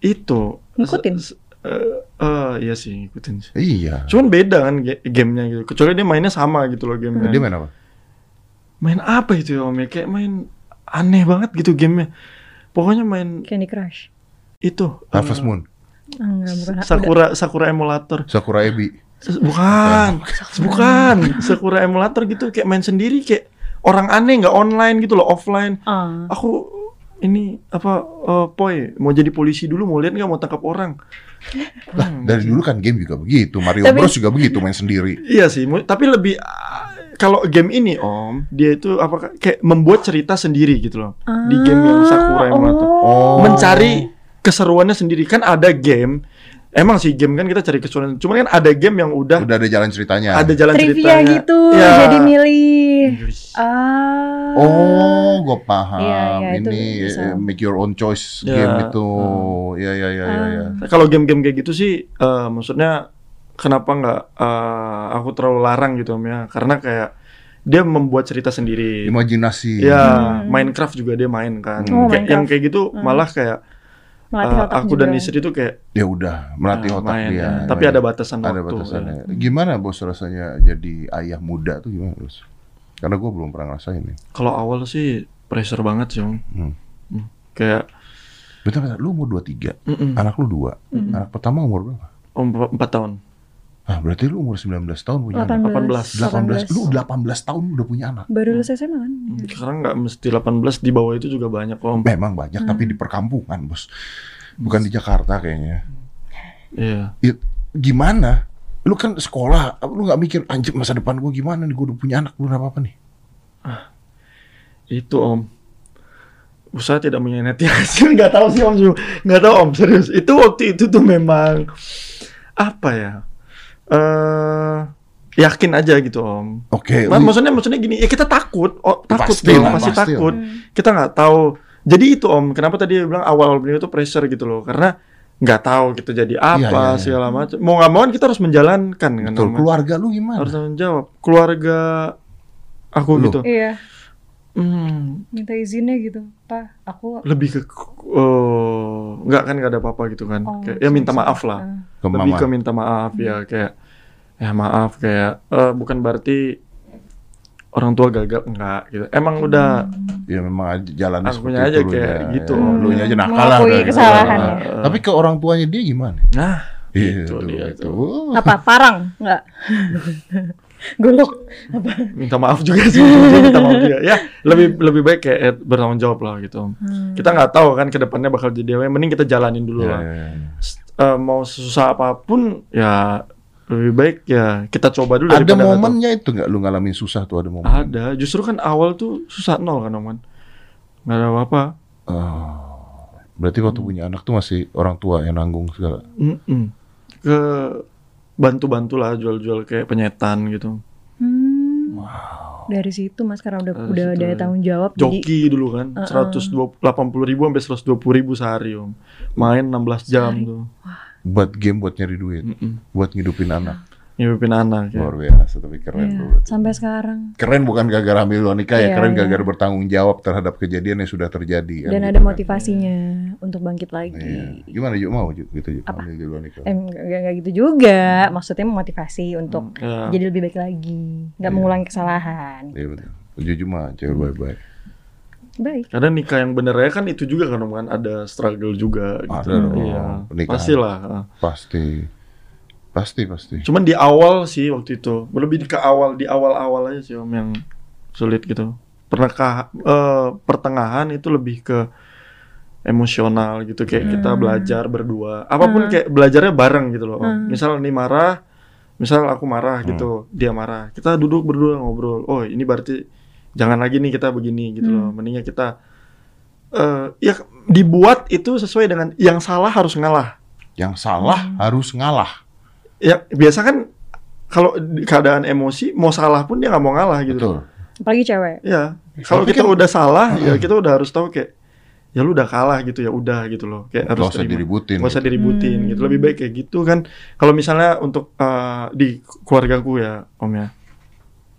itu Ngikutin. eh eh, iya sih ngikutin sih Iya. cuman beda kan ga- gamenya gitu kecuali dia mainnya sama gitu loh gamenya Dia main apa? main apa itu ya om ya kayak main aneh banget gitu gamenya pokoknya main Candy Crush. itu eh, Harvest Moon, enggak, bukan. Sakura Sakura emulator Sakura Ebi. Bukan, bukan. Sakura emulator gitu kayak main sendiri kayak orang aneh nggak online gitu loh offline. Ah. Aku ini apa eh, poi mau jadi polisi dulu mau lihat nggak mau tangkap orang. Lah, dari dulu kan game juga begitu. Mario Tapi- Bros juga begitu main sendiri. Iya sih, tapi lebih kalau game ini om dia itu apa kayak membuat cerita sendiri gitu loh di game yang Sakura emulator. Oh. Mencari keseruannya sendiri kan ada game. Emang sih game kan kita cari keseruan. Cuman kan ada game yang udah, Udah ada jalan ceritanya. ada jalan Trivia ceritanya. gitu, Ya. jadi milih. Ah. Oh, gue paham. Iya, itu Ini bisa. eh, make your own choice Ya. game itu. Ya, ya, ya, ya, ya. Ah. Kalau game-game kayak gitu sih, eh, maksudnya kenapa nggak eh, aku terlalu larang gitu om ya? Karena kayak dia membuat cerita sendiri. Imajinasi. Ya, Hmm. Minecraft juga dia main kan. Oh, Kayak- yang kayak gitu Hmm. malah kayak Melatih eh, otak aku juga. dan istri itu kayak Ya udah, melatih eh, otak main, dia. ya. Tapi Main. ada batasan Ada waktu. batasannya. ya. Gimana bos rasanya jadi ayah muda tuh gimana bos? Karena gue belum pernah ngerasain nih. Kalau awal sih pressure banget sih om. Hmm. Hmm. Kayak Bentar, bentar. Lu umur 23, mm-mm. anak lu dua. Anak pertama umur berapa? om empat tahun. Ah, berarti lu umur 19 tahun punya anak. 18. 18. Lu 18 tahun udah punya anak. Baru lulus SMA kan? Sekarang nggak mesti 18 di bawah itu juga banyak om. Memang banyak, tapi Hmm. di perkampungan, bos. Bukan di Jakarta kayaknya. Iya. Ya, gimana? Lu kan sekolah, lu nggak mikir anjir masa depan gue gimana nih? Gue udah punya anak, belum apa apa nih. Itu om usaha tidak menyayati hasil nggak tahu sih om nggak tahu om serius itu waktu itu tuh memang apa ya eh yakin aja gitu om Oke, lu- maksudnya maksudnya gini ya kita takut oh, takut Pasti dong lah, pasti pasti takut lah. kita nggak tahu jadi itu om kenapa tadi bilang awal awal beliau itu pressure gitu loh karena nggak tahu kita jadi apa Iya, iya, iya. segala macam mau nggak mau kan kita harus menjalankan kan betul, Om. keluarga lu gimana? harus tanggung jawab keluarga aku Lu. gitu Iya, Hmm, minta izinnya gitu. Pak, aku lebih ke eh, nggak kan nggak ada apa-apa gitu kan Oh, kayak ya minta maaf lah Ah. Ke lebih mama. ke minta maaf ya kayak ya maaf kayak eh, bukan berarti orang tua gagal enggak gitu emang udah Ya memang aja jalannya Akunya seperti aja itu kayak lunya. gitu. Ya, aja Hmm, nakal lah. Nah, Tapi ke orang tuanya dia gimana? nah Iya, itu tuh, dia itu. tuh Apa? Parang? Enggak. Golok. minta maaf juga sih minta maaf juga ya lebih lebih baik kayak eh, bertanggung jawab lah gitu Hmm. kita nggak tahu kan ke depannya bakal jadi apa mending kita jalanin dulu Ya, lah ya, ya. S- eh, mau susah apa pun ya lebih baik ya kita coba dulu Ada momennya itu nggak lu ngalamin susah tuh ada momen. ada justru kan awal tuh susah nol kan oman nggak ada apa-apa Oh, berarti waktu punya anak tuh masih orang tua yang nanggung segala. Mm-mm. ke bantu-bantu lah jual-jual kayak penyetan gitu Hmm. Dari situ Mas karena udah Dari udah ada ya. tanggung jawab jadi Joki dulu kan, seratus delapan puluh ribu sampai seratus dua puluh ribu sehari om. Main 16 jam tuh, Buat game buat nyari duit, Mm-mm. buat ngidupin anak. Ngidupin anak ya. Luar biasa tapi keren Iya, bro. sampai sekarang. Keren bukan gara-gara ambil wanita ya, Iya, keren iya. gara-gara bertanggung jawab terhadap kejadian yang sudah terjadi kan. Dan gitu ada kan. motivasinya untuk bangkit lagi. Iya. Gimana Juk mau Juk gitu Juk Apa? ambil duluan nikah. Eh, nggak nggak gitu juga. Maksudnya memotivasi untuk Ya. jadi lebih baik lagi, nggak Iya. mengulangi kesalahan. Iya betul. Jujur mah cewek baik-baik. Baik. Karena nikah yang bener ya kan itu juga kan kan ada struggle juga. Gitu. Ada dong, Iya, pernikahan. pastilah. Pasti. Pasti pasti. Cuman di awal sih waktu itu, lebih ke awal di awal-awal aja sih om yang sulit gitu. Pernah eh, pertengahan itu lebih ke emosional gitu kayak kita belajar berdua. Apa pun kayak belajarnya bareng gitu loh. Om. Misal nih marah, misal aku marah gitu, dia marah. Kita duduk berdua ngobrol. Oh, ini berarti jangan lagi nih kita begini gitu loh. Mendingnya kita eh ya dibuat itu sesuai dengan yang salah harus ngalah. Yang salah Hmm. harus ngalah. Ya biasa kan kalau keadaan emosi mau salah pun dia nggak mau ngalah gitu. Betul. Apalagi cewek. Ya kalau kita kan- udah salah ya kita udah harus tahu kayak ya lu udah kalah gitu ya udah gitu loh kayak harus Gak usah diributin. Nggak usah gitu. diributin Hmm. gitu lebih baik kayak gitu kan kalau misalnya untuk eh, di keluargaku ya om ya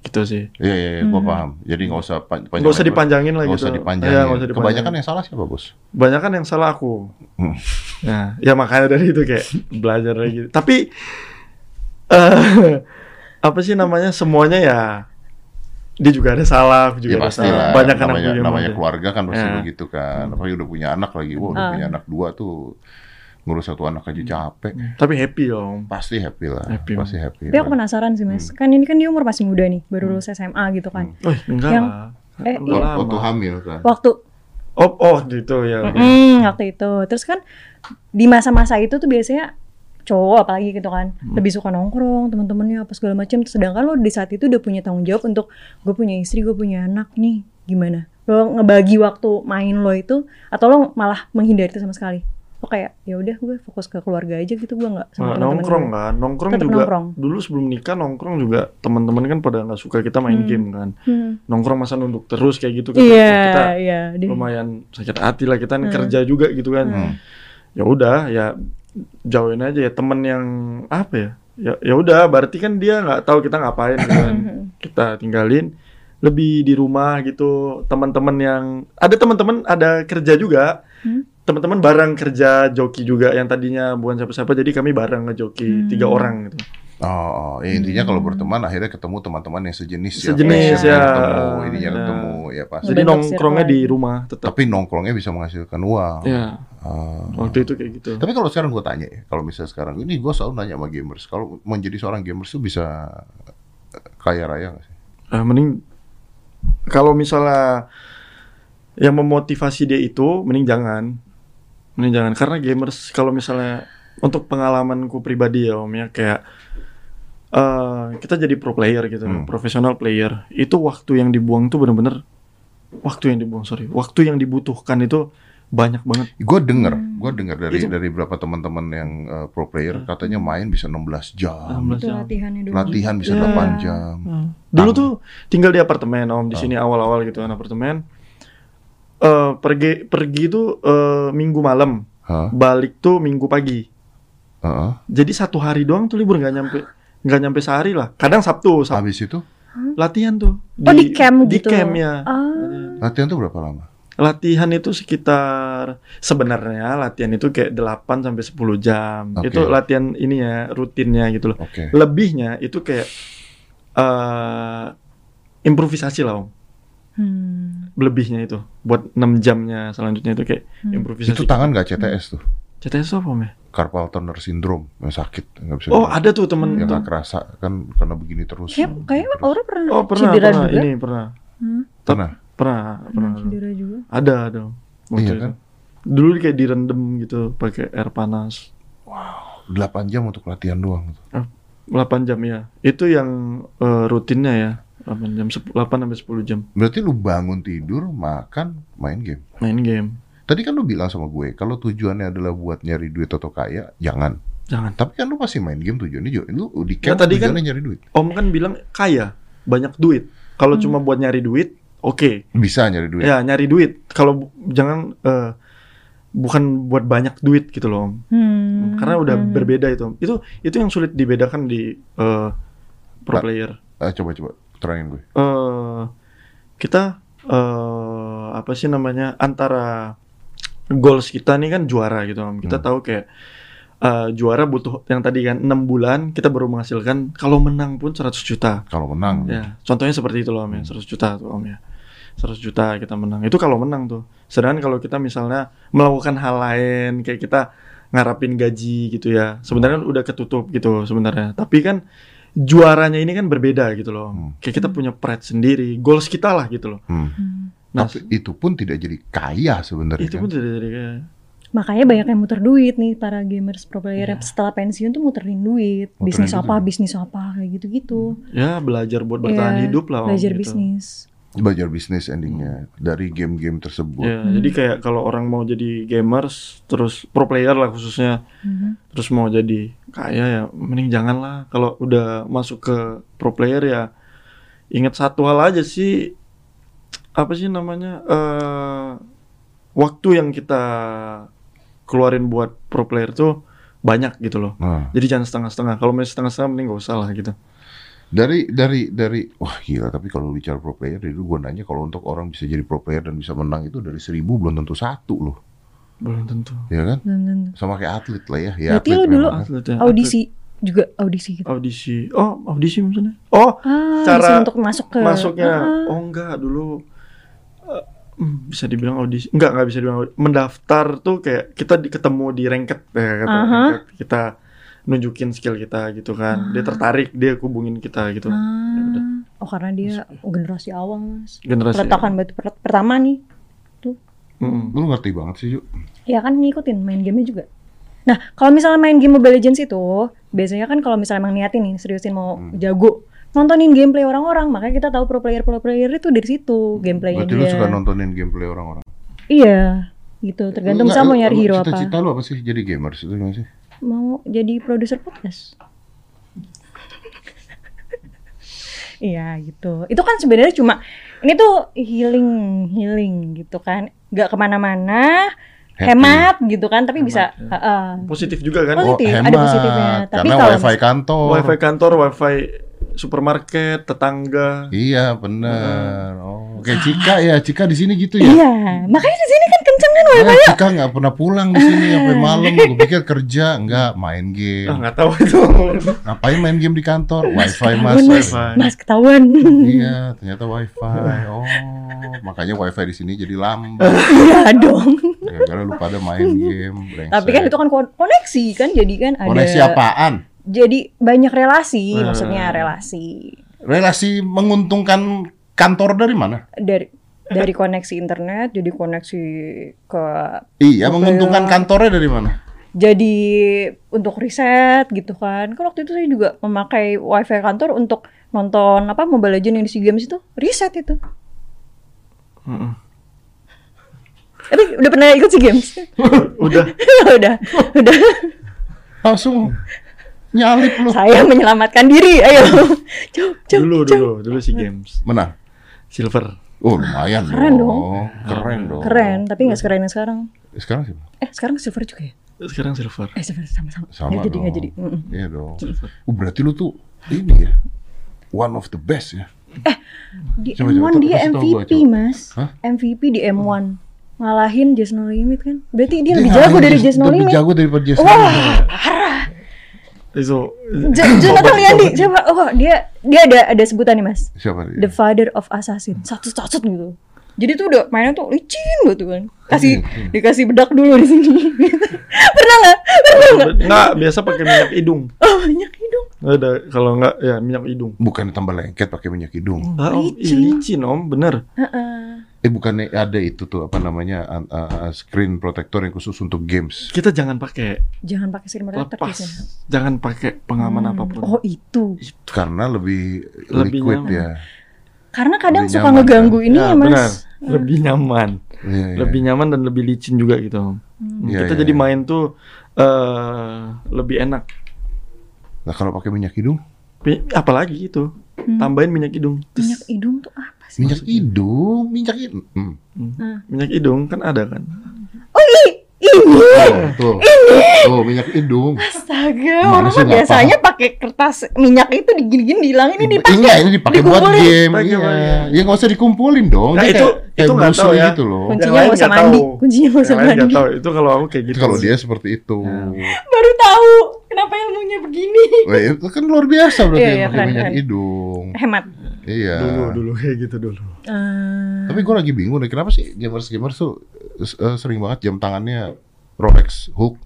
gitu sih Iya iya, iya Hmm. gua paham. Jadi nggak usah pan- nggak usah dipanjangin lah Nggak gitu usah dipanjangin. Iya, nggak usah dipanjangin. Kebanyakan yang salah siapa bos? banyak kan yang salah aku Hmm. Nah, ya makanya dari itu kayak belajar lagi. Tapi eh apa sih namanya? Semuanya ya dia juga ada salah, aku juga Ya ada salah. lah. Banyak kan namanya, namanya keluarga kan pasti Ya. begitu kan. Apalagi udah punya anak lagi. Wah udah Ah. punya anak dua tuh ngurus satu anak aja capek. Tapi happy om. Pasti happy lah. Happy, pasti happy. Tapi aku penasaran sih mas, kan ini kan dia umur masih muda nih, baru lulus SMA gitu kan. Oh enggak Yang- lah. eh, Udah iya. lama. Waktu hamil kan. Waktu Oh, oh gitu ya. Mm, waktu itu. Terus kan di masa-masa itu tuh biasanya cowok apalagi gitu kan lebih suka nongkrong teman-temannya apa segala macam sedangkan lo di saat itu udah punya tanggung jawab untuk gue punya istri gue punya anak nih gimana lo ngebagi waktu main lo itu atau lo malah menghindari itu sama sekali lo kayak ya udah gue fokus ke keluarga aja gitu gue nggak sama Nah, nongkrong gue. kan, nongkrong Tetep juga. nongkrong. Dulu sebelum nikah nongkrong juga teman-teman kan pada nggak suka kita main Hmm. game kan. Hmm. Nongkrong masa nunduk terus kayak gitu kan. iya kita deh. lumayan sakit hati lah kita Hmm. kerja juga gitu kan. Hmm. Ya udah ya jauhin aja ya temen yang apa ya? Ya ya udah berarti kan dia nggak tahu kita ngapain gitu kan. kita tinggalin lebih di rumah gitu teman-teman yang ada teman-teman ada kerja juga Hmm. Teman-teman bareng kerja joki juga yang tadinya bukan siapa-siapa jadi kami bareng ngejoki Hmm. tiga orang gitu Oh, oh, ya intinya kalau berteman akhirnya ketemu teman-teman yang sejenis ya. Sejenis, Ketemu, ya. Ketemu, ininya Ya. ketemu ya pasti. jadi nongkrongnya di rumah tetap Tapi nongkrongnya bisa menghasilkan uang. ya Ah. waktu itu kayak gitu Tapi kalau sekarang gue tanya ya, kalau misalnya sekarang ini gue selalu nanya sama gamers, kalau menjadi seorang gamers tuh bisa eh, kaya raya gak sih? Eh, mending kalau misalnya yang memotivasi dia itu mending jangan mending jangan karena gamers kalau misalnya untuk pengalamanku pribadi ya om ya kayak eh, kita jadi pro player gitu Hmm. profesional player itu waktu yang dibuang tuh bener-bener waktu yang dibuang sorry waktu yang dibutuhkan itu banyak banget Gue denger, Hmm. gue denger dari Itu- dari beberapa teman-teman yang eh, pro player katanya main bisa 16 jam, 16 itu jam. latihannya doang latihan bisa Ya. 8 jam. Dulu tuh tinggal di apartemen om di sini awal-awal gitu kan apartemen. Eh pergi pergi tuh eh, minggu malam, Hah? balik tuh minggu pagi. Heeh. Jadi satu hari doang tuh libur nggak nyampe nggak nyampe sehari lah. Kadang Sabtu, Sabtu Habis itu latihan tuh. oh di camp di gitu camp ya. ah latihan tuh berapa lama? Latihan itu sekitar sebenarnya latihan itu kayak 8 sampai 10 jam. Oke. Itu latihan ini ya rutinnya gitu loh. Oke. Lebihnya itu kayak eh improvisasi lah om. Hmm. lebihnya itu buat 6 jamnya selanjutnya itu kayak Hmm. improvisasi. Itu tangan gak CTS tuh? CTS apa om ya? Carpal tunnel syndrome yang sakit nggak bisa Oh ada tuh temen yang nggak kerasa kan karena begini terus Kayak, kayaknya Terus. Aura pernah, Oh pernah cedera pernah juga. ini pernah Hmm, pernah pernah pernah pernah. cedera juga. Ada ada. Iya itu. kan? Dulu kayak direndam gitu pakai air panas. 8 jam untuk latihan doang 8 jam ya. Itu yang eh, rutinnya ya. 8 jam 10 8 sampai 10 jam berarti lu bangun tidur makan main game main game. tadi kan lu bilang sama gue kalau tujuannya adalah buat nyari duit atau kaya jangan Jangan. tapi kan lu pasti main game tujuannya juga lu di Ya, camp tadi kan- nyari duit Om kan bilang kaya, banyak duit. Kalau Hmm. cuma buat nyari duit, oke. Bisa nyari duit. Ya, nyari duit. Kalau jangan eh, bukan buat banyak duit gitu loh. Om. Hmm. Karena udah Hmm. berbeda itu. Om. Itu itu yang sulit dibedakan di eh, pro player. Eh, coba coba terangin gue. eh kita eh apa sih namanya antara goals kita nih kan juara gitu om. Kita Hmm. tahu kayak eh, juara butuh yang tadi kan enam bulan kita baru menghasilkan kalau menang pun 100 juta. Kalau menang. ya contohnya seperti itu loh om ya. 100 juta tuh om ya. 100 juta kita menang. Itu kalau menang tuh. Sedangkan kalau kita misalnya melakukan hal lain kayak kita ngarapin gaji gitu ya. Sebenarnya udah ketutup gitu sebenarnya. Tapi kan juaranya ini kan berbeda gitu loh Hmm. kayak kita punya pride sendiri goals kita lah gitu loh Hmm. Hmm. nah Tapi itu pun tidak jadi kaya sebenarnya. itu kan? pun tidak jadi kayak Makanya banyak yang muter duit nih para gamers pro player Iya. setelah pensiun tuh muterin duit, Muterin bisnis duit apa, ya? bisnis apa kayak gitu-gitu. ya belajar buat bertahan Iya, hidup lah Belajar gitu. bisnis. Belajar bisnis endingnya dari game-game tersebut. ya Hmm. jadi kayak kalau orang mau jadi gamers terus pro player lah khususnya Mhm. terus mau jadi kaya ya mending jangan lah kalau udah masuk ke pro player ya ingat satu hal aja sih apa sih namanya eh waktu yang kita keluarin buat pro player tuh banyak gitu loh Nah, jadi jangan setengah-setengah kalau misalnya setengah-setengah mending gak usah lah gitu dari dari dari wah gila tapi kalau bicara pro player dari dulu gue nanya kalau untuk orang bisa jadi pro player dan bisa menang itu dari seribu belum tentu satu loh belum tentu ya kan Belum tentu. sama kayak atlet lah ya ya Berarti atlet lo dulu memang. Atlet ya, Audisi juga audisi gitu. atlet. audisi oh audisi maksudnya oh Ah, Cara untuk masuk ke masuknya Ah, oh enggak dulu hmm, bisa dibilang audisi enggak enggak bisa dibilang audisi. mendaftar tuh kayak kita di, ketemu di ranked ya kata Aha. ranked. kita nunjukin skill kita gitu kan dia tertarik dia hubungin kita gitu ah. Ya udah. Oh karena dia generasi awal mas. generasi Peletakan batu per- pertama nih. Mm-mm. lu ngerti banget sih Ju Ya kan ngikutin main gamenya juga. Nah kalau misalnya main game Mobile Legends itu biasanya kan kalau misalnya emang niatin nih seriusin mau Hmm. jago nontonin gameplay orang-orang makanya kita tahu pro player pro player itu dari situ gameplaynya berarti dia. lu suka nontonin gameplay orang-orang Iya gitu tergantung Enggak, sama nyari hero apa. cita-cita lu apa sih jadi gamers itu gimana sih Mau jadi produser podcast. Iya gitu. Itu kan sebenarnya cuma ini tuh healing healing gitu kan, nggak ke mana-mana, hemat gitu kan, tapi Hemat, bisa. ya. heeh. positif juga kan Oh, Positif, ada positifnya. Tapi karena kalau wifi kantor wifi kantor wifi supermarket tetangga iya bener oh kayak Cika ya Cika di sini gitu ya Iya, makanya di sini kan kenceng kan wifi. Nah, Cika nggak pernah pulang di sini sampai malam. Gue pikir kerja, nggak main ah game. nggak tahu itu Ngapain main game di kantor? Wifi mas. Ketahuan, mas, wifi. mas ketahuan. Iya, ternyata wifi. Oh, makanya wifi di sini jadi lambat. Iya dong. Gara-gara lu pada main game. brengsek. Tapi kan itu kan kon- koneksi kan, jadi kan ada. koneksi apaan? Jadi banyak relasi, Hmm. maksudnya relasi. Relasi menguntungkan kantor dari mana? dari dari koneksi internet jadi koneksi ke Iya, menguntungkan ya. kantornya dari mana? jadi untuk riset gitu kan kan waktu itu saya juga memakai wifi kantor untuk nonton apa Mobile Legends yang di SEA Games itu riset itu Mm-mm. tapi udah pernah ikut SEA Games udah udah udah Langsung nyalip lu. saya menyelamatkan diri ayo cuk cuk dulu cuk. dulu dulu si games Menang. silver Oh, lumayan Keren dong. Keren dong. keren tapi nggak sekeren yang sekarang Sekarang sih eh sekarang silver juga ya sekarang silver eh silver sama-sama Sama nggak jadi nggak dong. jadi. Iya dong. Silver. Oh, berarti lu tuh ini ya. One of the best ya. Di Coba, M1 coba, dia gua, MVP mas Hah? MVP di M1 ngalahin Just No Limit kan berarti dia, lebih ngalahin jago dari Just- No Lebih Limit jago daripada Just No wah Limit. parah itu. J- Jonathan Liandi coba oh dia dia ada ada sebutan nih mas. Siapa The dia? Father of Assassin. Satu satu gitu. Jadi tuh udah mainnya tuh licin banget tuh kan. Kasih Hmm, dikasih bedak dulu di sini. Pernah nggak? Pernah nggak? nggak biasa pakai minyak hidung. Oh banyak hidung? Ada kalau nggak ya minyak hidung. Bukan tambah lengket pakai minyak hidung. Enggak om, Ih, Licin. licin om, bener. Heeh. Eh bukannya ada itu tuh apa namanya uh, uh, screen protector yang khusus untuk games. Kita jangan pakai jangan pakai screen protector lepas, biasanya. jangan pakai pengaman Hmm. apa pun. oh itu Karena lebih, Lebih liquid nyaman. ya. karena kadang Lebih suka nyaman, ngeganggu Ya, ini ya benar. mas Lebih nyaman, Iya, iya. lebih nyaman dan lebih licin juga gitu. Hmm. Iya, kita iya, jadi iya. main tuh eh lebih enak. Nah kalau pakai minyak hidung, Apalagi itu, tambahin minyak hidung. Minyak hidung tuh apa sih? Minyak hidung, minyak hidung. Hmm. Hmm. Minyak hidung kan ada kan. Oh ini, ini. Tuh, tuh, tuh, minyak hidung. Astaga, orang mah biasanya pakai kertas minyak itu digini-gini dihilangin ini dipakai. Iya, ini dipakai buat game. Iya. Ya nggak usah dikumpulin dong. Nah, Dia itu- kayak, itu nggak Bruce tahu ya. gitu loh. Kuncinya Yang lain nggak usah mandi. tahu. Kuncinya nggak usah mandi. tahu. Itu kalau aku kayak gitu. Kalau dia seperti itu. Baru tahu kenapa ilmunya begini. Wah, itu kan luar biasa berarti Iya, iya, pakai keren, minyak hidung. Hemat. Iya. dulu dulu kayak gitu dulu. Eh, Tapi gue lagi bingung deh, kenapa sih gamers-gamers tuh eh, sering banget jam tangannya Rolex hook?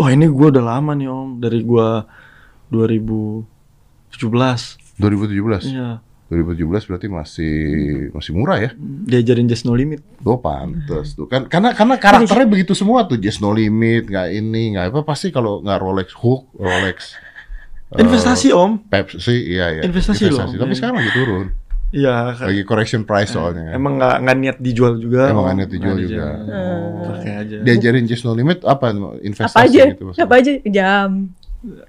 Oh ini gue udah lama nih om dari gue 2017. 2017. Iya. 2017 berarti masih masih murah ya. Diajarin Just No Limit. Oh pantes tuh kan karena karena karakternya begitu semua tuh just no limit nggak ini nggak apa pasti kalau nggak Rolex hook Rolex eh, Investasi om. Pepsi iya iya Investasi loh. tapi sekarang lagi turun Iya. lagi correction price soalnya kan. Emang nggak nggak niat dijual juga. Emang nggak niat dijual Nggak juga. dijual. Pakai aja. diajarin just no limit apa investasi apa aja? gitu maksudnya? Apa aja? Jam.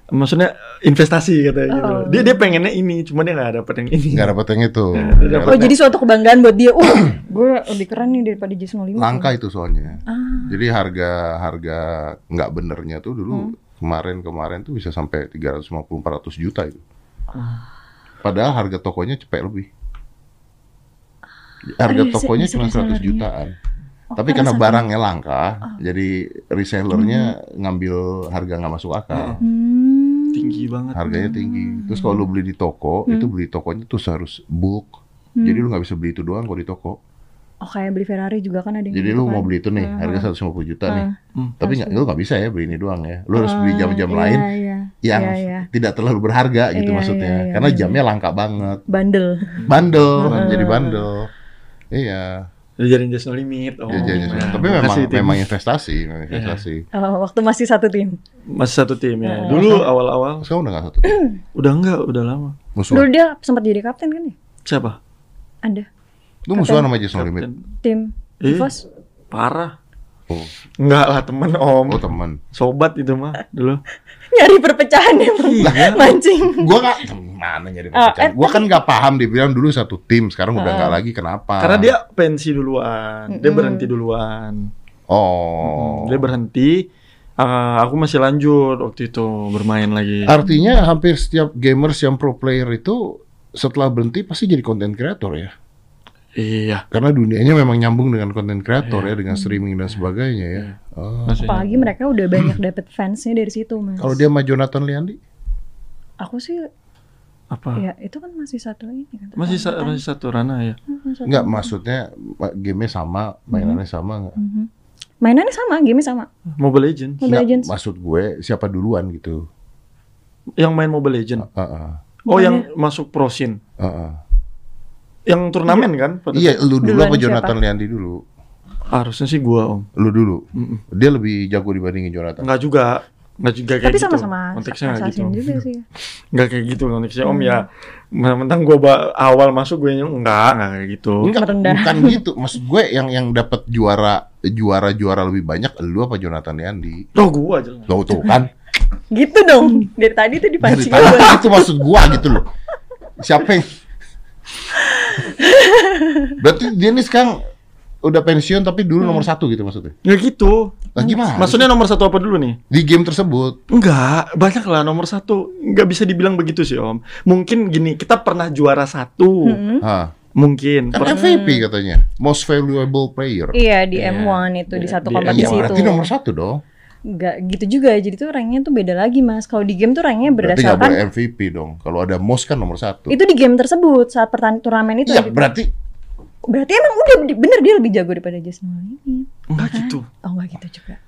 Maksudnya investasi katanya gitu. Oh. Dia dia pengennya ini, cuma dia nggak dapet yang ini. nggak dapet yang itu Nggak Oh jadi suatu kebanggaan buat dia. Uh, gue lebih keren nih daripada Jason Limit. langka itu soalnya Ah. jadi harga harga nggak benernya tuh dulu kemarin kemarin tuh bisa sampai 350 400 juta itu. Padahal harga tokonya cepet lebih. Harga tokonya cuma 100 resellernya. jutaan. Oh, tapi karena barangnya langka jadi resellernya ngambil harga nggak masuk akal. Hmm. Tinggi banget. harganya tinggi. Terus kalau lu beli di toko itu beli tokonya tuh harus bulk. Jadi lu nggak bisa beli itu doang kalau di toko Oh kayak beli Ferrari juga kan ada yang Jadi gitu lu mau kan. beli itu nih, Ah, harga ah. 150 juta nih. Hmm. Tapi nggak, lu nggak bisa ya beli ini doang ya. Lu harus beli Ah, jam-jam iya, lain iya, yang iya, iya. tidak terlalu berharga gitu Iya, maksudnya. iya, iya, Karena iya. jamnya langka banget. Bandel. Bandel, Ah. jadi bandel. Iya, Diajarin Just No Limit. Oh, ya, jadi- nah, tapi memang tim. memang investasi, memang investasi. Oh, waktu masih satu tim. masih satu tim ya. Ah. Dulu awal-awal Sekarang udah nggak satu udah enggak, udah lama. musuhan. Dulu dia sempat jadi kapten kan ya? Siapa? Ada Lu musuhan sama Jason Limit. Tim Eh. Evos. Parah. Oh, Enggak lah temen om. oh teman. Sobat itu mah dulu. Nyari perpecahan emang. Iya. Mancing. Gua nggak mana nyari Ah, perpecahan. eh, Gua kan nggak paham dibilang dulu satu tim, sekarang udah nggak lagi kenapa? Karena dia pensi duluan. Dia Mm-mm. berhenti duluan. Oh. Dia berhenti. eh, aku masih lanjut waktu itu bermain lagi. Artinya hampir setiap gamers yang pro player itu setelah berhenti pasti jadi content creator ya. Iya. Karena dunianya memang nyambung dengan content creator ya, dengan streaming dan sebagainya ya. Oh. Masih Apalagi mereka udah banyak dapet fansnya dari situ mas. Kalau dia sama Jonathan Liandi, Aku sih apa? ya itu kan masih satu ini kan. Masih sa- Kan. masih satu ranah ya. Satu- nggak maksudnya ma- gamenya sama, mainannya sama nggak? Mhm. Mainannya sama, game sama. Mobile Legends. Mobile Nggak, Legends. Maksud gue siapa duluan gitu. Yang main Mobile Legends. Uh, uh, Oh, Bukannya- yang masuk Pro Scene. uh, uh. Yang turnamen kan? Pada Iya, lu dulu Duluan apa siapa? Jonathan Liandi dulu? Harusnya sih gua, Om. Lu dulu. Mm-mm. Dia lebih jago dibandingin Jonathan. Enggak juga. Enggak juga kayak Tapi gitu. sama-sama Konteksnya enggak gitu. assassin juga sih. Enggak kayak gitu konteksnya Om Hmm. ya. Mentang gua awal masuk gue yang enggak, enggak kayak gitu. Enggak, Merendah. bukan gitu. Maksud gue yang yang dapat juara juara juara lebih banyak lu apa Jonathan Liandi? Oh, gua jelas. Tuh, tuh kan. Gitu dong. Dari tadi tuh Dari dipancing tadi gua. itu maksud gua gitu loh. Siapa yang Berarti dia nih sekarang udah pensiun tapi dulu nomor satu gitu maksudnya. Enggak gitu. Lah gimana? Maksudnya nomor satu apa dulu nih? di game tersebut. Enggak, banyak lah nomor satu. Enggak bisa dibilang begitu sih Om. Mungkin gini, kita pernah juara satu. Mm-mm. Hah. Mungkin. Kan Per- MVP katanya, most valuable player. Iya di Iya. M1 itu di Iya, satu di Iya, kompetisi itu. berarti nomor satu dong. Enggak gitu juga. Jadi tuh ranknya tuh beda lagi mas. Kalau di game tuh ranknya Berarti nggak berdasarkan boleh MVP dong. Kalau ada most kan nomor satu. itu di game tersebut saat pertandingan turnamen itu. Iya, gitu. berarti Berarti emang udah bener dia lebih jago daripada Jason ini. Enggak gitu. Oh enggak gitu juga.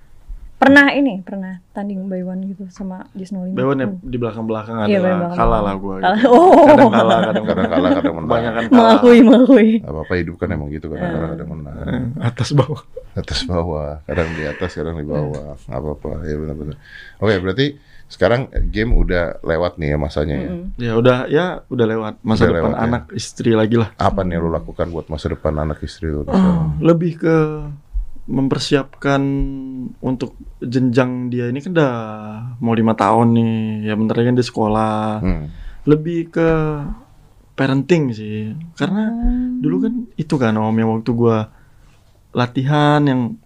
Pernah ini, pernah tanding by one gitu sama Jason Limit. Bewan ya di belakang-belakang Iya, adalah belakang-belakang. kalah lah gua. Kalah. gitu. Oh. Kadang kalah, kadang kadang kalah, kadang menang. Kebanyakan kalah. Mengakui, mengakui. Apa apa hidup kan emang gitu kan kadang kadang menang. Eh, Atas bawah. Atas bawah, kadang di atas, kadang di bawah. Nggak apa-apa, ya benar-benar. Oke, berarti sekarang game udah lewat nih ya masanya ya. Ya udah, ya udah lewat masa Udah depan lewat, ya. anak istri lagi lah. Apa nih lo lakukan buat masa depan anak istri lo? Oh, lebih ke mempersiapkan untuk jenjang dia ini kan udah mau lima tahun nih ya bentar lagi kan dia sekolah Hmm. lebih ke parenting sih. Karena Hmm. dulu kan itu kan om yang waktu gua latihan yang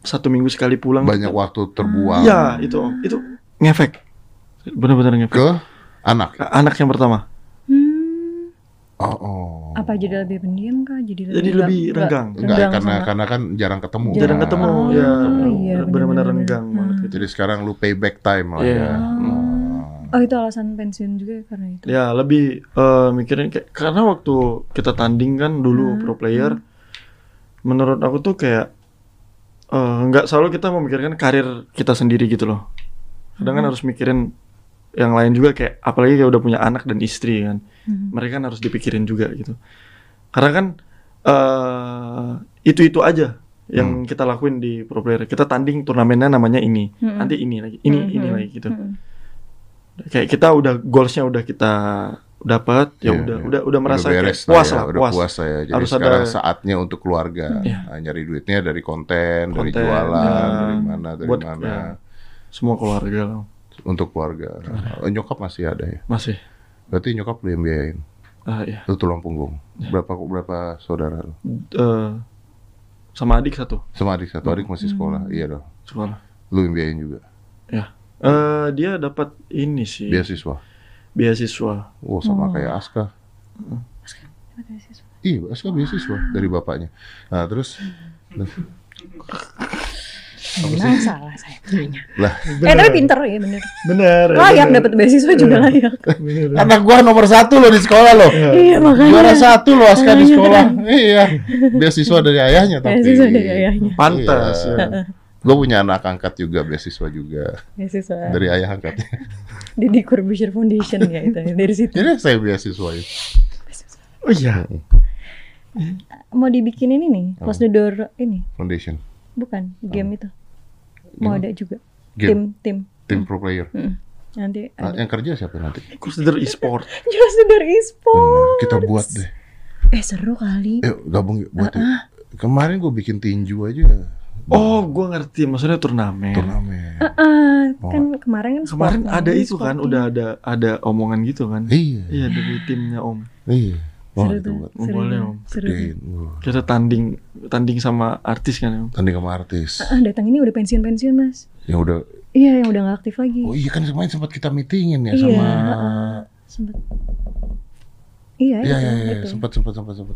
satu minggu sekali pulang. Banyak waktu terbuang Iya itu om. Itu ngefek. Bener-bener ngefek. ke anak. Anak yang pertama. Hmm. Oh, oh. Apa jadi lebih pendiam kah? Jadi lebih, Jadi lebih renggang. Enggak, renggang karena sama- karena kan jarang ketemu. Jarang kan. ketemu Oh, ya. iya, bener-bener. renggang banget gitu. Jadi sekarang lu payback time lah Iya. ya. Oh. Hmm. Oh itu alasan pensiun juga ya karena itu. Ya lebih eh, mikirin kayak karena waktu kita tanding kan dulu Hmm, pro player, menurut aku tuh kayak eh, nggak selalu kita memikirkan karir kita sendiri gitu loh. Kadang kan Hmm. harus mikirin yang lain juga kayak apalagi kayak udah punya anak dan istri kan, Hmm. mereka kan harus dipikirin juga gitu. Karena kan eh itu itu aja yang kita lakuin di pro player. Kita tanding turnamennya namanya ini, Hmm. nanti ini lagi, ini Hmm, ini hmm, lagi gitu hmm. kayak kita udah goalsnya udah kita dapat ya Iya, udah iya. udah udah merasa kayak beres puas ya, lah udah puas, puas saya. Jadi Harus sekarang ada- saatnya untuk keluarga. Iya. Nah, nyari duitnya dari konten, dari Konten, jualan, ya. dari mana, dari Buat, mana. ya. semua keluarga lah. Untuk keluarga. Oh, nyokap masih ada ya. masih Berarti nyokap lu yang biayain. ah ya Lu tulang punggung. Berapa berapa saudara lu? Eh, sama adik satu Sama adik satu adik masih sekolah. Iya dong. sekolah Lu yang biayain juga. ya Eh, dia dapat ini sih Beasiswa. beasiswa Oh, sama Oh. kayak Aska. Iya, Aska beasiswa dari bapaknya. Nah, terus Memang salah saya tanya. lah, Eh tapi pinter ya bener. bener ya, Layak bener. dapat beasiswa juga layak. Bener. anak gua nomor satu loh di sekolah loh. Iya makanya. Juara satu loh Aska di sekolah. Iya. Beasiswa dari ayahnya tapi. Beasiswa dari ayahnya. pantas Iya. ya. Gue punya anak angkat juga beasiswa juga Beasiswa dari ayah angkatnya. Deddy Corbuzier Foundation ya itu dari situ. Jadi saya beasiswa ya. oh iya Mau dibikin ini nih, close the door ini, Foundation. Bukan game itu. Mau ada juga. Game. Tim tim. Tim pro player. Mm. Nanti Nah, ada. yang kerja siapa nanti? consider e-sport Bener. e-sport. Kita buat deh. Eh seru kali. Yuk gabung yuk buat yuk. Kemarin gue bikin tinju aja. oh gua ngerti maksudnya turnamen Turnamen. Ah, Oh. kan kemarin kan kemarin ada lagi, itu kan sporting. udah ada ada omongan gitu kan Iya. iya dari timnya om Iya. Wah, seru itu tuh, seru Boleh, Om. seru tuh. gedein. Wah, kita tanding tanding sama artis kan om Tanding sama artis. Ah, datang ini udah pensiun pensiun mas. Yang udah Iya yang udah nggak aktif lagi. Oh iya kan kemarin sempat kita meetingin ya Iya, sama heeh. Sempet. Iya, Iya itu, iya iya itu. sempat sempat sempat sempat.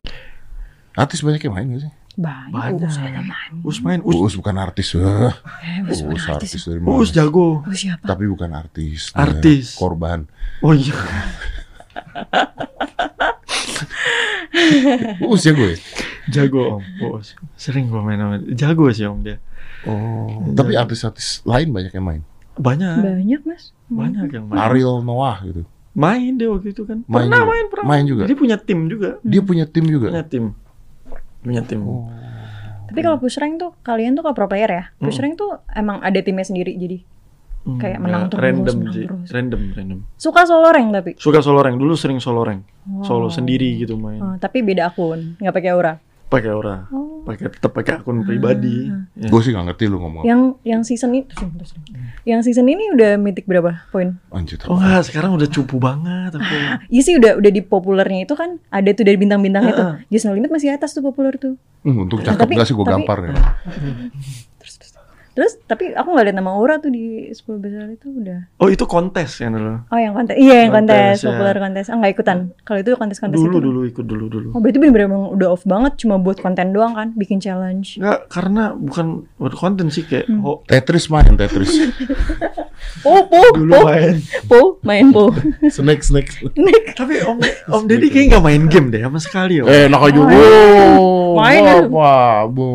Artis banyak yang main gak sih? Banyak. Ada main. us main us bukan artis. Wah. Eh, Uus bukan artis artis. dari mana? us jago Uus siapa? Tapi bukan artis. dia Artis. Korban. oh iya Uus ya gue. jago om us sering gua main sama dia. jago sih om dia Oh. Tapi artis-artis lain banyak yang main. banyak Banyak mas. banyak yang main Ariel Noah gitu. main dia waktu itu kan Main pernah juga. main pernah Main juga. dia punya tim juga Dia punya tim juga. punya tim punya tim Oh. Tapi kalau push rank tuh kalian tuh kalau pro player ya, push Mm. rank tuh emang ada timnya sendiri jadi Hmm, kayak menang terus, random menang sih terus. random random suka solo rank tapi. suka solo rank dulu sering solo rank solo Oh. sendiri gitu main Oh, tapi beda akun, nggak pakai aura. pakai aura Oh. pakai tetap pakai akun pribadi Ya. Gue sih gak ngerti lu ngomong. Yang yang season ini, terus, terus, terus. yang season ini udah mythic berapa poin? Anjir. oh enggak sekarang udah cupu banget aku Iya sih udah udah di populernya itu kan ada tuh dari bintang-bintang itu. Heeh. Just No Limit masih atas tuh populer tuh. Hmm, Nah, cakep tapi- gak sih gue gampar ya. Terus, tapi aku nggak lihat nama Aura tuh di 10 besar itu udah. oh itu kontes kan dulu Oh yang kontes, iya yang Kontes, kontes, ya. populer kontes. Ah nggak ikutan. Kalau itu kontes-kontes dulu itu. dulu ikut dulu dulu Oh berarti bener-bener emang udah off banget cuma buat konten doang kan, bikin challenge. Enggak, karena bukan buat konten sih kayak Hmm. oh, Tetris main Tetris. Po, po, dulu po, main. po, main po. snake snake. Tapi Om Om Deddy kayak nggak main game deh sama sekali Om. Eh, nak aja. Main. Wow. Main. Wah, bu.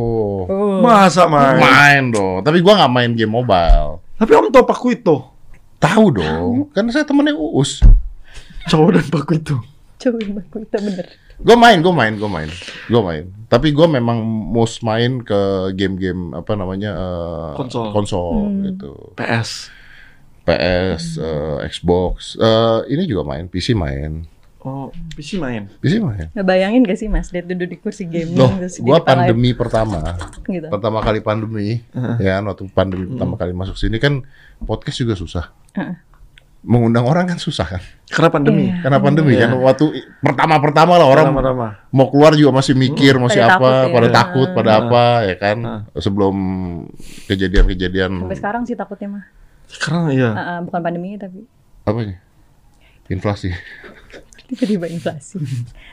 Oh. Masa main? Main dong. Tapi gua nggak main game mobile. Tapi Om tau Paku itu Tahu dong. Kan saya temennya Uus. cowok dan Paku itu. Coba aku itu bener. Gue main, gue main, gue main, gue main. Tapi gue memang most main ke game-game apa namanya eh, Konsol. konsol Hmm. gitu. PS. PS, eh, Xbox, eh, ini juga main, PC main, Oh, PC main. PC main. Ngebayangin gak sih Mas, lihat duduk di kursi gaming Loh, terus di depan pandemi pertama, live gitu. pertama kali pandemi, Heeh. ya waktu pandemi pertama kali masuk sini kan podcast juga susah. Heeh. mengundang orang kan susah kan. Karena pandemi. Iya. Karena pandemi Iya. kan waktu pertama-pertama lah orang Pertama-tama. mau keluar juga masih mikir masih Pada apa, takut ya. pada Iya. takut, pada Nah. apa ya kan. Nah. Sebelum kejadian-kejadian Sampai sekarang sih takutnya mah. Karena iya. Ah, ah, bukan pandeminya tapi apa ya? Inflasi. tiba-tiba inflasi.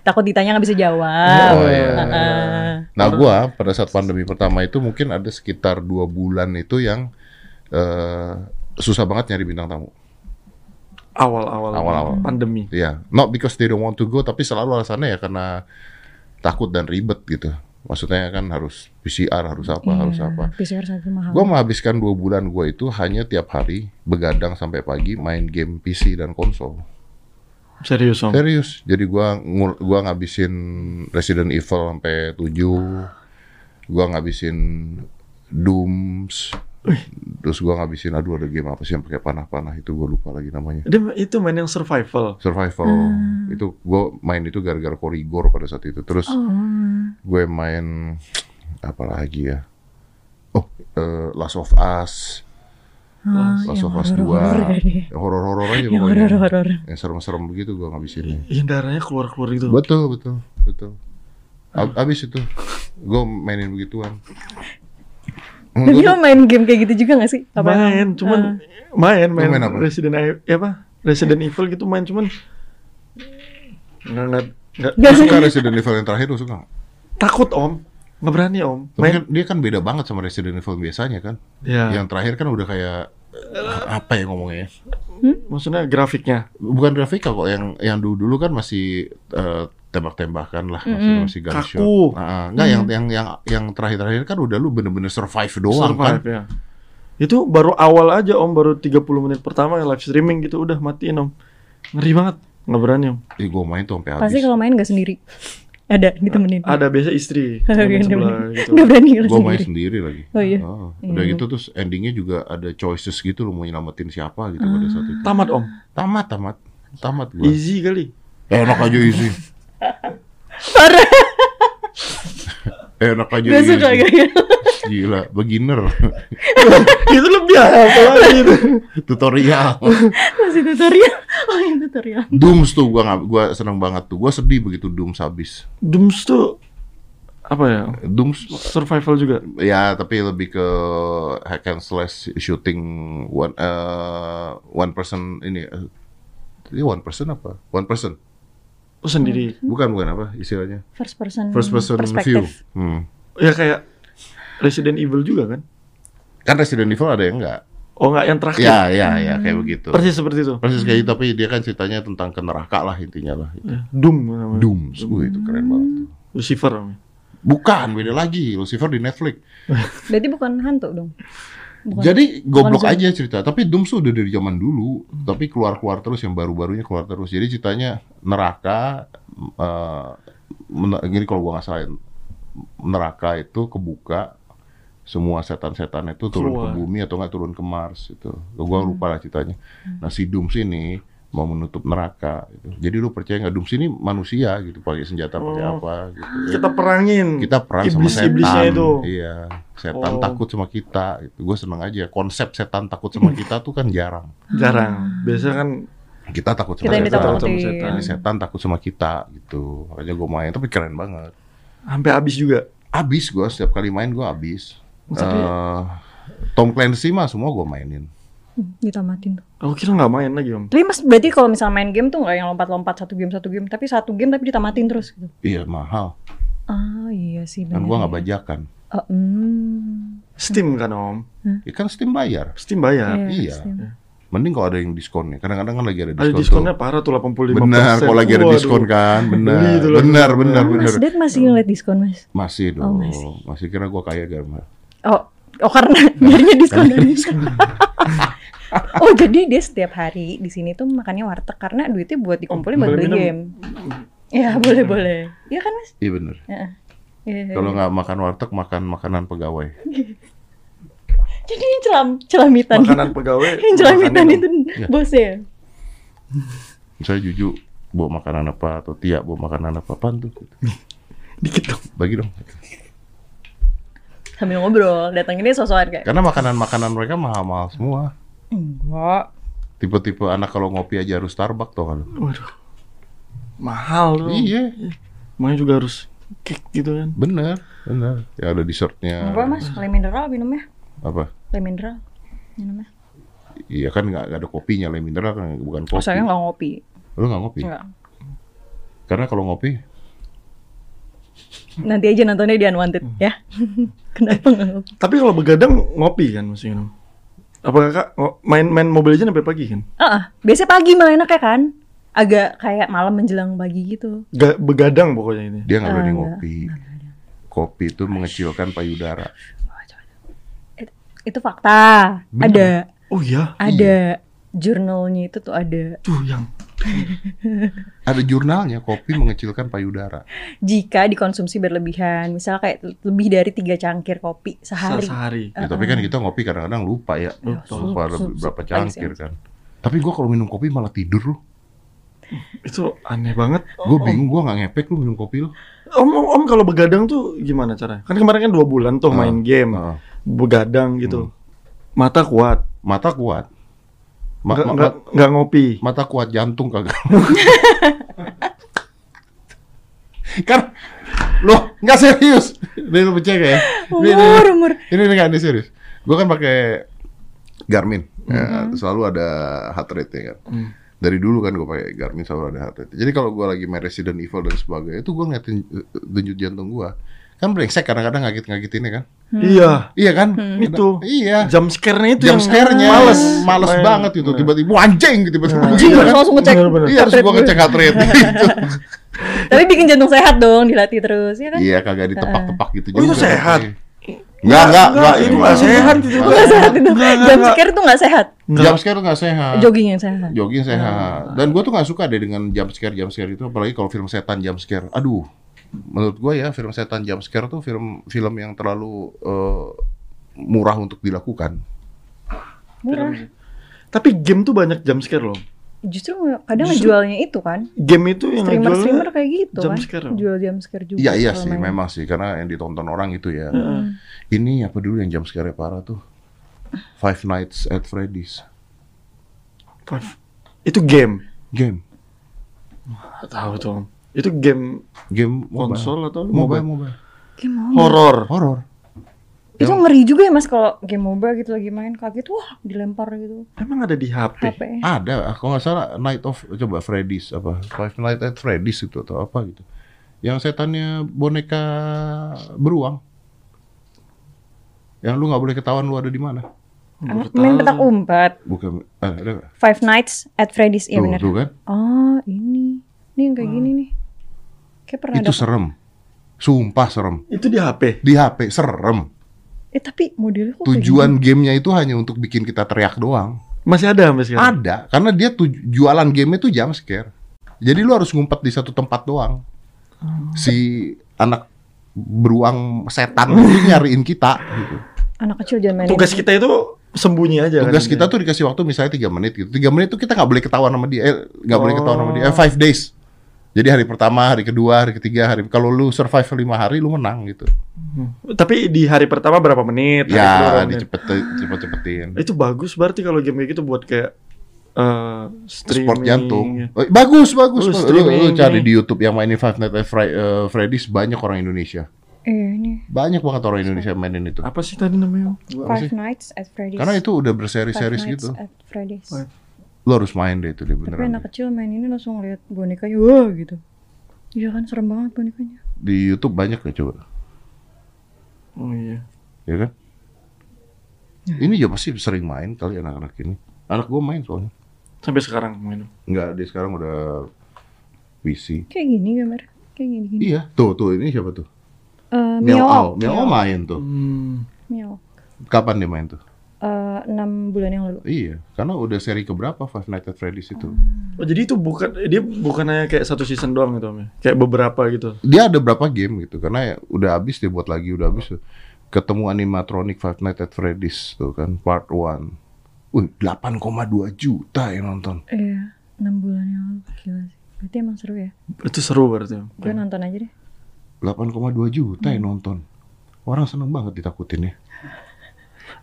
Takut ditanya nggak bisa jawab. Oh, iya. Ah, ah. Nah, gua pada saat pandemi pertama itu mungkin ada sekitar dua bulan itu yang eh, susah banget nyari bintang tamu. Awal-awal Awal-awal. pandemi. Iya, not because they don't want to go, tapi selalu alasannya ya karena takut dan ribet gitu. Maksudnya kan harus PCR, harus apa, Iya, harus apa. PCR satu mahal. Gua menghabiskan dua bulan gua itu hanya tiap hari begadang sampai pagi main game PC dan konsol. Serius om. Serius. Jadi gua ngul- gua ngabisin Resident Evil sampai 7. Gua ngabisin Dooms. Terus gua ngabisin aduh ada game apa sih yang pakai panah-panah itu gua lupa lagi namanya. Dia itu main yang survival. Survival. Itu gua main itu gara-gara Korigor pada saat itu. Terus Oh. gue main apa lagi ya? Oh, eh, Last of Us. Ah, Last of Us 2. horor-horor tadi. Yang horor-horor aja Yang pokoknya. horor-horor. Yang serem-serem begitu gua ngabisinnya. Yang darahnya keluar-keluar gitu. Betul, betul, betul. Ab- Abis itu, gue mainin begituan. Tapi lo main game kayak gitu juga gak sih? Apa- main, cuman main, main, main apa? Resident Evil, ya apa? Resident Evil gitu main, cuman nggak nggak suka Resident Evil yang terakhir lu suka takut om, nggak berani om. Tapi Main, kan dia kan beda banget sama Resident Evil biasanya kan. ya, Yang terakhir kan udah kayak eh, apa ya ngomongnya? maksudnya grafiknya. Bukan grafika kok yang yang dulu dulu kan masih eh, tembak-tembakan lah, masih masih gunshot. Kaku. Nah, enggak yang yang yang yang terakhir-terakhir kan udah lu bener-bener survive doang kan. Survive ya. Itu baru awal aja om, baru 30 menit pertama live streaming gitu udah matiin om. Ngeri banget, nggak berani om. Ih, gue main tuh sampai Pasti habis. kalau main gak sendiri. Ada ditemenin. Ada biasa istri Gak temen sebelah gitu. berani kalau Gue main sendiri. lagi. Oh, iya? Udah gitu terus endingnya juga ada choices gitu lo mau nyelamatin siapa gitu pada saat itu. Tamat om, Tamat, tamat, tamat gue. easy kali. Enak aja easy. Parah. Enak aja Gak suka gak Gila, beginner. itu lebih apa lagi itu. Tutorial. Masih tutorial. Oh yang tutorial. Dooms tuh gua nggak, gua seneng banget tuh. Gua sedih begitu Dooms habis. Dooms tuh apa ya? Dooms Survival juga. ya tapi lebih ke hack and slash shooting one uh, one person ini eh, ini one person apa? One person. Oh sendiri. Bukan bukan apa istilahnya? First person. First person view. perspective. Hmm. Ya kayak Resident Evil juga kan? Kan Resident Evil ada yang enggak? Oh nggak yang terakhir. Ya, ya, ya kayak begitu. Persis seperti itu. Persis kayak gitu, tapi dia kan ceritanya tentang ke neraka lah intinya lah. Ya, Doom namanya. Dooms, Wih, itu keren banget. Lucifer namanya. Bukan, beda lagi. Lucifer di Netflix. Berarti bukan hantu dong. Bukan. Jadi goblok Bukan aja cerita. Tapi Dooms tuh udah dari zaman dulu. Tapi keluar-keluar terus yang baru-barunya keluar terus. Jadi ceritanya neraka. eh men- gini kalau gua nggak salah, neraka itu kebuka. Semua setan-setan itu turun Keluar. ke bumi atau nggak turun ke Mars itu. Gua lupa lah ceritanya. Nah si Dooms ini mau menutup neraka. Gitu. Jadi lu percaya nggak Dooms ini manusia gitu, pakai senjata, pakai Oh. apa gitu. Kita perangin. kita perang sama Iblis-iblisnya setan. itu. Iya, setan Oh. takut sama kita. Itu gue seneng aja. Konsep setan takut sama kita tuh kan jarang. Jarang. Biasanya kan Kita takut sama Kita yang setan. Sama setan. Ini setan takut sama kita gitu. Makanya gue main, tapi keren banget. sampai habis juga. Abis gue setiap kali main gue abis. Tapi- Eh, Tom Clancy mah semua gue mainin. Hmm, ditamatin tuh. Aku kira nggak main lagi om. Tapi mas berarti kalau misalnya main game tuh nggak yang lompat-lompat satu game satu game, tapi satu game tapi ditamatin terus gitu. Iya mahal. Ah iya sih. Kan bener gue ya. nggak bajakan. Oh, hmm. Steam kan om. Ya kan Steam bayar. Steam bayar. Iya. Steam. Mending kalau ada yang diskon nih. Kadang-kadang kan lagi ada diskon. Ada tuh. diskonnya parah tuh 85 Benar, kalau lagi ada diskon kan, benar, benar, benar, Oh, benar. Mas Dad masih ngeliat diskon mas? Masih Oh, dong, masih. masih. kira gua kaya gak? Oh, oh karena nyarinya diskon dari diskon. oh jadi dia setiap hari di sini tuh makannya warteg karena duitnya buat dikumpulin buat beli game. Ya boleh boleh. Iya kan mas? Iya bener. Heeh. Iya, Kalau iya. nggak makan warteg, makan makanan pegawai. jadi yang celam celamitan. Makanan pegawai. yang celamitan itu Iya. bosnya. Misalnya Juju bawa makanan apa atau Tia bawa makanan apa apaan tuh? Dikit dong. Bagi dong. Sambil ngobrol, datang ini sosokan kayak. Karena makanan-makanan mereka mahal-mahal semua. Enggak. Tipe-tipe anak kalau ngopi aja harus Starbucks tuh kan. Waduh. Mahal dong. Iya, Makanya juga harus cake gitu kan. bener, bener. Ya ada dessertnya. Enggak mas, le mineral minumnya. Apa? Le mineral minumnya. Iya kan nggak ada kopinya, le mineral kan bukan Oh, kopi. saya nggak ngopi. Lu nggak ngopi? Enggak. Karena kalau ngopi, Nanti aja nontonnya di Unwanted ya. Kenapa nggak ngopi? Tapi kalau begadang ngopi kan mesti minum. Apa kakak ngo- main main Mobile Legends sampai pagi kan? Ah, biasanya pagi malah enaknya kan. Agak kayak malam menjelang pagi gitu. Ga, begadang pokoknya ini. dia nggak berani nggak, ngopi. Kopi itu mengecilkan payudara. It- itu fakta. Bener. Ada, Oh iya. ada jurnalnya itu tuh ada. Tuh yang Ada jurnalnya kopi mengecilkan payudara. Jika dikonsumsi berlebihan, misal kayak lebih dari tiga cangkir kopi sehari. sehari. Ya, tapi kan kita ngopi kadang-kadang lupa ya. Lupa. Lupa ada Sup, berapa sup, cangkir kan. Tapi gua kalau minum kopi malah tidur loh. Itu aneh banget. Gue bingung, gua nggak ngepek lu minum kopi lu. Om, om, om kalau begadang tuh gimana caranya? Kan kemarin kan dua bulan tuh Ah, main game, ah. begadang gitu. Mata kuat, Mata kuat. Ma- nggak ma- nggak nggak ngopi. mata kuat jantung kagak. kan loh nggak serius. Ini lu percaya ya? Ini, ini, Umur, umur. ini, ini nggak ini serius. Gue kan pakai Garmin. Ya, selalu ada heart rate ya kan. Hmm. Dari dulu kan gue pakai Garmin selalu ada heart rate. Jadi kalau gue lagi main Resident Evil dan sebagainya, itu gue ngeliatin eh, denyut jantung gue. Kan brengsek kadang-kadang ngagit-ngagitinnya kan. Iya, Iya kan? Itu. Iya. jam scare-nya itu Jam yang scare-nya males, males Main. banget itu tiba-tiba anjing gitu tiba-tiba Anjing, Iya harus kan? langsung ngecek. Iya harus gua ngecek heart rate gitu. Tapi bikin jantung sehat dong, dilatih terus, ya kan? Iya kagak ditepak-tepak gitu Oh, itu juga. sehat? Enggak, enggak, enggak. itu nggak sehat itu. Nggak sehat itu. Nggak, nggak, Jam scare itu nggak sehat. Jam scare tuh nggak sehat. Jogging yang sehat. Jogging sehat. Dan gua tuh nggak suka deh dengan jam scare jam scare itu apalagi kalau film setan jam scare. Aduh. Menurut gua ya film setan jam scare tuh film film yang terlalu eh, murah untuk dilakukan. Murah. Tapi game tuh banyak jam scare loh. Justru kadang Justru- ngejualnya itu kan. Game itu yang Streamer-streamer ngejualnya kayak gitu jam kan. scare. Jual jam scare juga. Iya iya sih, main. memang sih karena yang ditonton orang itu ya. Hmm. Ini apa dulu yang jam scare parah tuh? Five Nights at Freddy's. Five. Itu game. Game. Tahu tuh. Itu game Game mobile. konsol atau Mobile, mobile? mobile. Game MOBA. Horor. Horor. Itu ngeri juga ya mas kalau game MOBA gitu lagi main kaget wah dilempar gitu Emang ada di HP. HP. Ada, kalau nggak salah Night of coba Freddy's apa Five Nights at Freddy's itu atau apa gitu. Yang setannya boneka beruang. Yang lu nggak boleh ketahuan lu ada di mana. Main petak tuh. umpet. Bukan eh, ada? Five Nights at Freddy's tuh, benar. tuh kan? Oh ini, ini yang kayak gini nih. Kayak pernah Itu ada. serem. Sumpah serem. Itu di HP. Di HP serem. Eh tapi modelnya kok kayak Tujuan gamenya itu hanya untuk bikin kita teriak doang. Masih ada sampai sekarang. Ada, karena dia tuj- jualan game itu jump scare. Jadi lu harus ngumpet di satu tempat doang. Si anak beruang setan itu nyariin kita gitu. Anak kecil jangan main. Tugas ini. kita itu sembunyi aja Tugas kan. kita tuh dikasih waktu misalnya tiga menit gitu. Tiga menit tuh kita nggak boleh ketahuan sama dia, eh, nggak boleh ketahuan sama dia. Eh, five days. Jadi hari pertama, hari kedua, hari ketiga, hari kalau lu survive lima hari lu menang gitu. Tapi di hari pertama berapa menit? hari kedua Ya, menit? dicepet cepet-cepetin. Itu bagus berarti kalau game kayak gitu buat kayak eh streaming. Sport jantung. Oh, bagus, bagus. Oh, bagus. Lu, lu cari di YouTube yang mainin Five Nights at eh, Freddy's banyak orang Indonesia. Eh ini Banyak banget orang Indonesia yang mainin itu. Apa sih tadi namanya? Five Nights at Freddy's. Karena itu udah Five berseri-seri Nights gitu. at Freddy's. Five. Lu harus main deh itu deh Tapi beneran. anak kecil main ini langsung lihat bonekanya wah gitu. Iya kan serem banget bonekanya. Di YouTube banyak ya coba. Oh iya. Ya kan? Ini juga pasti sering main kali anak-anak ini. Anak gua main soalnya. Sampai sekarang main. Enggak, dia sekarang udah PC. Kayak gini gambar. Kayak gini gini. Iya, tuh tuh ini siapa tuh? Eh, Miao Ao. Miao. Miao Ao main tuh. Hmm. Miao. Kapan dia main tuh? Eh, enam bulan yang lalu. Iya, karena udah seri keberapa Five Nights at Freddy's itu. Oh jadi itu bukan dia bukan hanya kayak satu season doang gitu, Om, ya? Kayak beberapa gitu. Dia ada berapa game gitu, karena ya udah habis dia buat lagi, udah habis. Ketemu animatronic Five Nights at Freddy's tuh kan, part 1. Wih, 8,2 juta yang nonton. Iya, enam bulan yang lalu. Gila sih. Berarti emang seru ya. Itu seru berarti. Gue nonton aja deh. 8,2 juta yang nonton. Orang seneng banget ditakutin ya.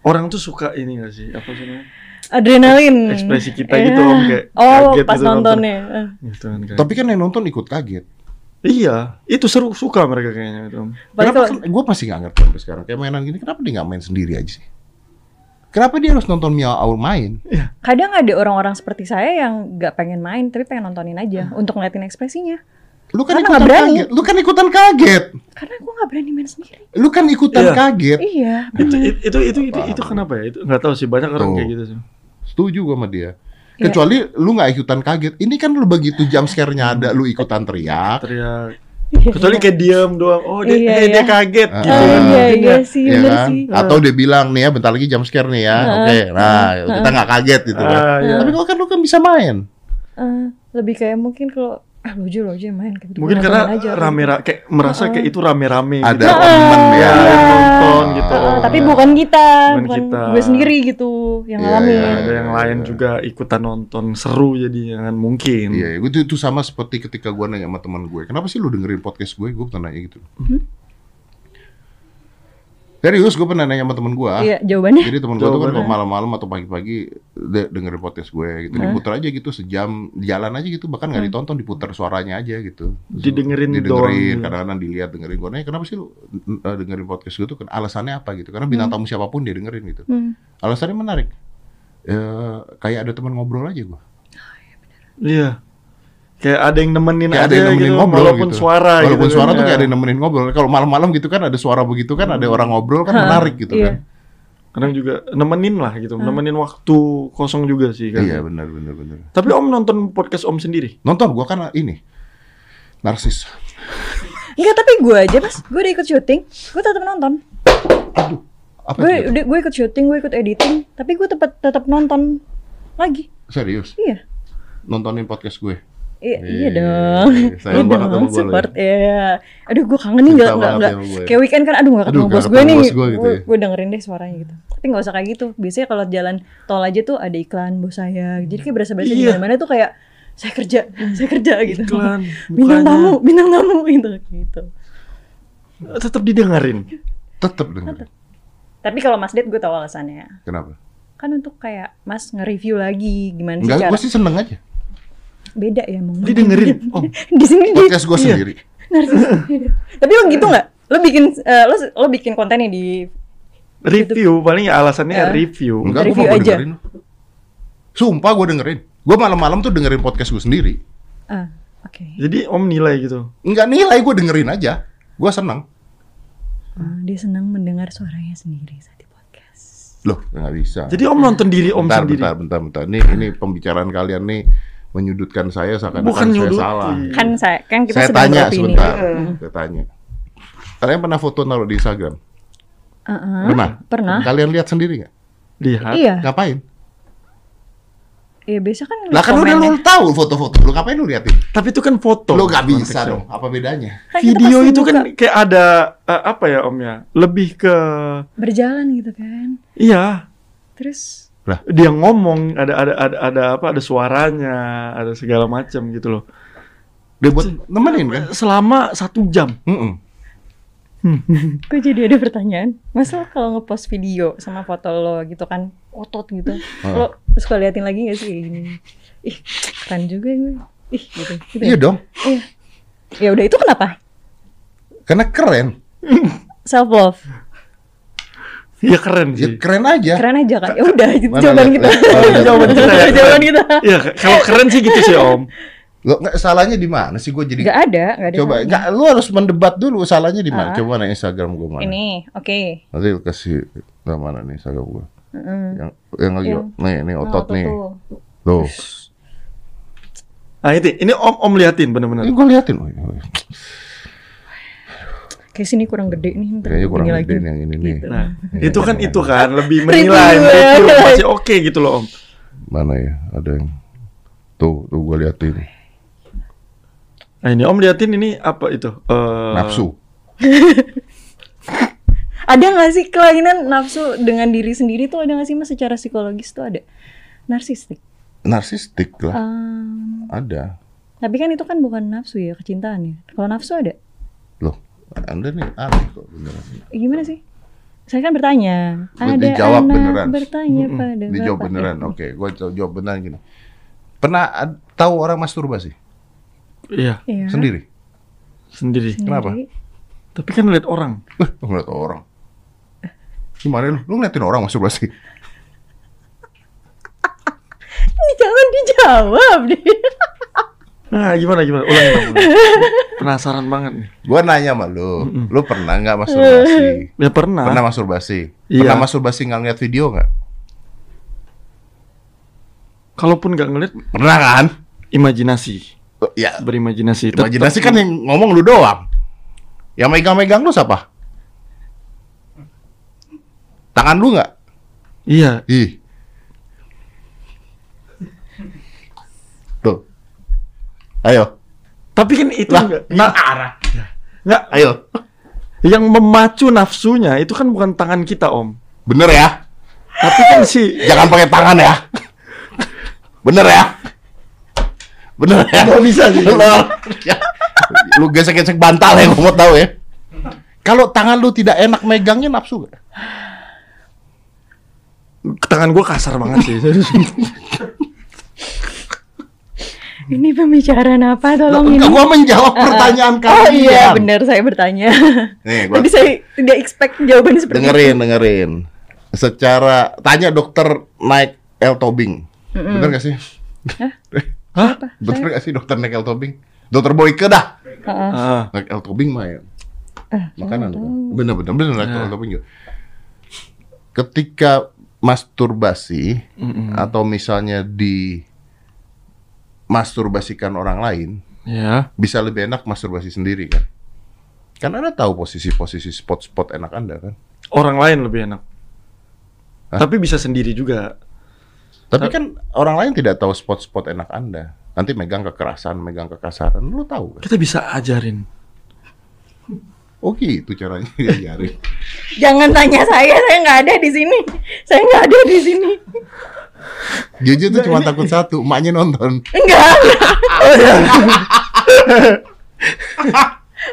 Orang tuh suka ini gak sih? Apa sih namanya? Adrenalin. ekspresi kita Iya. gitu, Om, kayak Oh, kaget pas gitu nonton. nontonnya. Eh. gitu kan kayak. Tapi kan yang nonton ikut kaget. Iya, itu seru suka mereka kayaknya itu. Kenapa? kalau- Gue masih nggak ngerti sampai sekarang. Kayak mainan gini, kenapa dia nggak main sendiri aja sih? Kenapa dia harus nonton Mia Aul main? Kadang ada orang-orang seperti saya yang nggak pengen main tapi pengen nontonin aja untuk ngeliatin ekspresinya. Lu kan Karena ikutan kaget. Lu kan ikutan kaget. Karena gue nggak berani main sendiri. Lu kan ikutan Iya. kaget. Iya. Itu, itu itu itu itu, itu kenapa ya? Itu nggak tahu sih banyak orang Tuh. kayak gitu sih. Setuju gue sama dia. Iya. Kecuali lu nggak ikutan kaget. Ini kan lu begitu jam scare-nya ada, lu ikutan teriak. Teriak. Iya, Kecuali iya. kayak diem doang. Oh dia Iya, eh, dia iya. kaget Ah, gitu. Ah. iya iya ya. sih Iya bener kan? sih. Atau dia bilang nih ya bentar lagi jam scare nih ya. Oke. Nah, kita nggak kaget gitu kan. Ah, iya. Tapi kalau kan lu kan bisa main. Eh, lebih kayak mungkin kalau ah lu aja lu aja main kayak gitu. Mungkin karena aja, rame ra kayak merasa kayak itu rame-rame Ada gitu. temen Ya, ya. yang nonton gitu. Ah, Om. tapi bukan kita, Bukan bukan, kita. gue sendiri gitu yang Iya, ngalamin. iya. ada yang lain juga ikutan nonton seru jadi kan mungkin. Iya, itu, itu sama seperti ketika gua nanya sama teman gue, kenapa sih lu dengerin podcast gue? Gue pernah nanya gitu. Serius, gue pernah nanya sama temen gue. Iya, jawabannya. Jadi temen gue tuh kan kalau malam-malam atau pagi-pagi de- dengerin podcast gue gitu, diputar aja gitu sejam, jalan aja gitu, bahkan nggak ditonton, diputar suaranya aja gitu. Terus Didengerin doang, didengerin, kadang-kadang dilihat dengerin gue. Nanya kenapa sih lu uh, dengerin podcast gue tuh? Kan Alasannya apa gitu? Karena bintang tamu siapa pun dia dengerin gitu. Hmm. Alasannya menarik. Eh, kayak ada teman ngobrol aja gue. Iya. Kayak ada yang nemenin Kayak ada aja yang nemenin gitu, ngobrol walaupun gitu. suara Walaupun gitu. suara tuh kan. kayak ada yang nemenin ngobrol. Kalau malam-malam gitu kan ada suara begitu kan ada orang ngobrol kan menarik gitu iya. kan. Kadang juga nemenin lah gitu, nemenin waktu kosong juga sih kan. Iya benar benar benar. Tapi Om nonton podcast Om sendiri? Nonton gua kan ini narsis. Enggak, tapi gue aja pas gue udah ikut syuting, gue tetap nonton. Apa Gue itu? udah gue ikut syuting, gue ikut editing, tapi gue tetap tetap nonton lagi. Serius? Iya. Nontonin podcast gue. Iya, Iya, iya dong. sayang Iya banget dong, sama gue support lo ya. Aduh, gue kangen nih nggak nggak nggak gue. kayak weekend kan, aduh nggak ketemu bos gue nih. gue gitu ya. gue dengerin deh suaranya gitu. Tapi nggak usah kayak gitu. Biasanya kalau jalan tol aja tuh ada iklan bos saya. Jadi kayak berasa-berasa di Iya. mana-mana tuh kayak saya kerja, saya kerja gitu. Iklan, bintang tamu, bintang tamu gitu gitu. Tetap didengerin. Tetep denger. Tapi kalau Mas Ded gue tahu alasannya. Kenapa? Kan untuk kayak Mas nge-review lagi gimana sih Enggak, cara gue sih seneng aja. Beda ya mau Didengerin. Om. di sini Podcast gue Iya. sendiri. narsis. Tapi lo gitu nggak? Lo bikin eh, lo lo bikin kontennya di Review paling ya alasannya Ya. review. Enggak, gue Review mau aja. dengerin. Sumpah gue dengerin. Gue malam-malam tuh dengerin podcast gue sendiri. ah oke. Jadi Om nilai gitu. Enggak nilai, gue dengerin aja. Gue seneng. Ah, dia senang mendengar suaranya sendiri saat di podcast. Loh, nggak bisa. Jadi Om nonton diri Om bentar, sendiri. bentar, bentar, bentar. Ini, ini pembicaraan kalian nih menyudutkan saya seakan-akan Bukan saya nyudutin. salah. Kan saya kan kita saya sedang tanya beropini. sebentar. Hmm. Saya tanya. Kalian pernah foto naruh di Instagram? Uh-uh. Pernah? Pernah. Kalian lihat sendiri nggak? Lihat. Iya. Ngapain? Iya biasa kan Lah kan udah lu tahu foto-foto. Lu ngapain lu liatin? Tapi itu kan foto. Lu nggak bisa dong. Apa bedanya? Kan Video itu kan buka kayak ada eh, apa ya Om ya? Lebih ke berjalan gitu kan. iya Terus dia ngomong ada ada ada ada apa ada suaranya ada segala macam gitu loh Dia buat nemenin kan? selama satu jam Mm-mm. Kok jadi ada pertanyaan? Masa kalau ngepost video sama foto lo gitu kan otot gitu, lo suka liatin lagi gak sih? Ih keren juga gue. Ih gitu. gitu Iya ya? dong. Iya. Ya udah itu kenapa? Karena keren. Self love. Ya keren Ya sih keren aja. Keren aja kan. Ya udah itu jawaban kita. jawaban kita ya jawaban kita. Iya, kalau keren sih gitu sih Om Lo nggak salahnya di mana sih gue jadi Gak ada, gak ada. Coba, nggak, lu harus mendebat dulu salahnya di mana? Ah. Coba nih Instagram gue mana? Ini, oke. Nanti lu kasih nggak mana nih Instagram gue? Mm-mm. Yang yang lagi Yang- nih nih Nah, otot nih. tuh. Tuh. nah itu ini Om Om liatin bener-bener Ini gue liatin. Oh, iya. Kayak sini kurang gede nih. ntar Kayaknya kurang ini gede lagi. yang ini nih. Gitu. nah Iya, itu kan itu kan lebih menilai Review, ya. masih oke gitu loh Om Mana ya? Ada yang tuh tuh gue liatin. nah ini Om liatin ini apa itu Eh, Nafsu. Ada gak sih kelainan nafsu dengan diri sendiri tuh ada gak sih mas secara psikologis tuh ada narsistik? Narsistik lah. Ehm, Ada. tapi kan itu kan bukan nafsu ya kecintaan ya. Kalau nafsu ada? Anda nih aneh kok beneran. Gimana sih? Saya kan bertanya. Ada dijawab anak beneran. bertanya Mm-mm. pada Dijawab bapak. beneran. Oke, gua jawab jawab beneran gini. Pernah tahu orang masturbasi Iya, Iya. sendiri? sendiri. Sendiri. Kenapa? Tapi kan lihat orang. Eh, ngeliat orang. Gimana lu? Lu ngeliatin orang masturbasi? Ini jangan dijawab deh. Nah, gimana gimana? Ulangin dong. Penasaran banget nih. Gua nanya sama lu, Mm-mm. lu pernah nggak masturbasi? Ya pernah. Pernah masturbasi? Iya. Pernah masturbasi nggak ngeliat video nggak? Kalaupun nggak ngeliat, Pernah kan? imajinasi. Oh, Ya, Berimajinasi. Tetap- imajinasi kan yang ngomong lu doang. Yang megang-megang lu siapa? Tangan lu nggak? Iya. Ih. Tuh. Ayo. Tapi kan itu Lah, nggak. nah, arah. Nggak. Ayo. Yang memacu nafsunya itu kan bukan tangan kita, Om. Bener ya? Tapi kan si Jangan pakai tangan ya. Bener ya? Bener ya? Nggak bisa sih. Lu, ya. lu gesek-gesek bantal ya, gua mau tahu ya. Kalau tangan lu tidak enak megangnya nafsu gak? tangan gue kasar banget sih. Ini pembicaraan apa? Tolong ini. Enggak, gua menjawab pertanyaan Oh kalian. iya, benar saya bertanya. Nih, gua Tadi saya tidak expect jawaban seperti dengerin, dengerin. Secara tanya dokter naik L tobing. Bener gak sih? Hah? Bener gak sih dokter naik L tobing? Dokter Boyke dah. Heeh. Ah, Naik L tobing mah ya. Makanan. Bener bener bener naik Ya. L tobing juga. Ketika masturbasi mm-mm. atau misalnya di masturbasikan orang lain, ya. bisa lebih enak masturbasi sendiri kan? Kan Anda tahu posisi-posisi spot-spot enak Anda kan? Orang lain lebih enak. Hah? Tapi bisa sendiri juga. Tapi kan orang lain tidak tahu spot-spot enak Anda. Nanti megang kekerasan, megang kekasaran, lu tahu kan? Kita bisa ajarin. Oh gitu caranya diajarin. Jangan tanya saya, saya nggak ada di sini. Saya nggak ada di sini. Jujur tuh cuma takut satu, emaknya nonton. Enggak.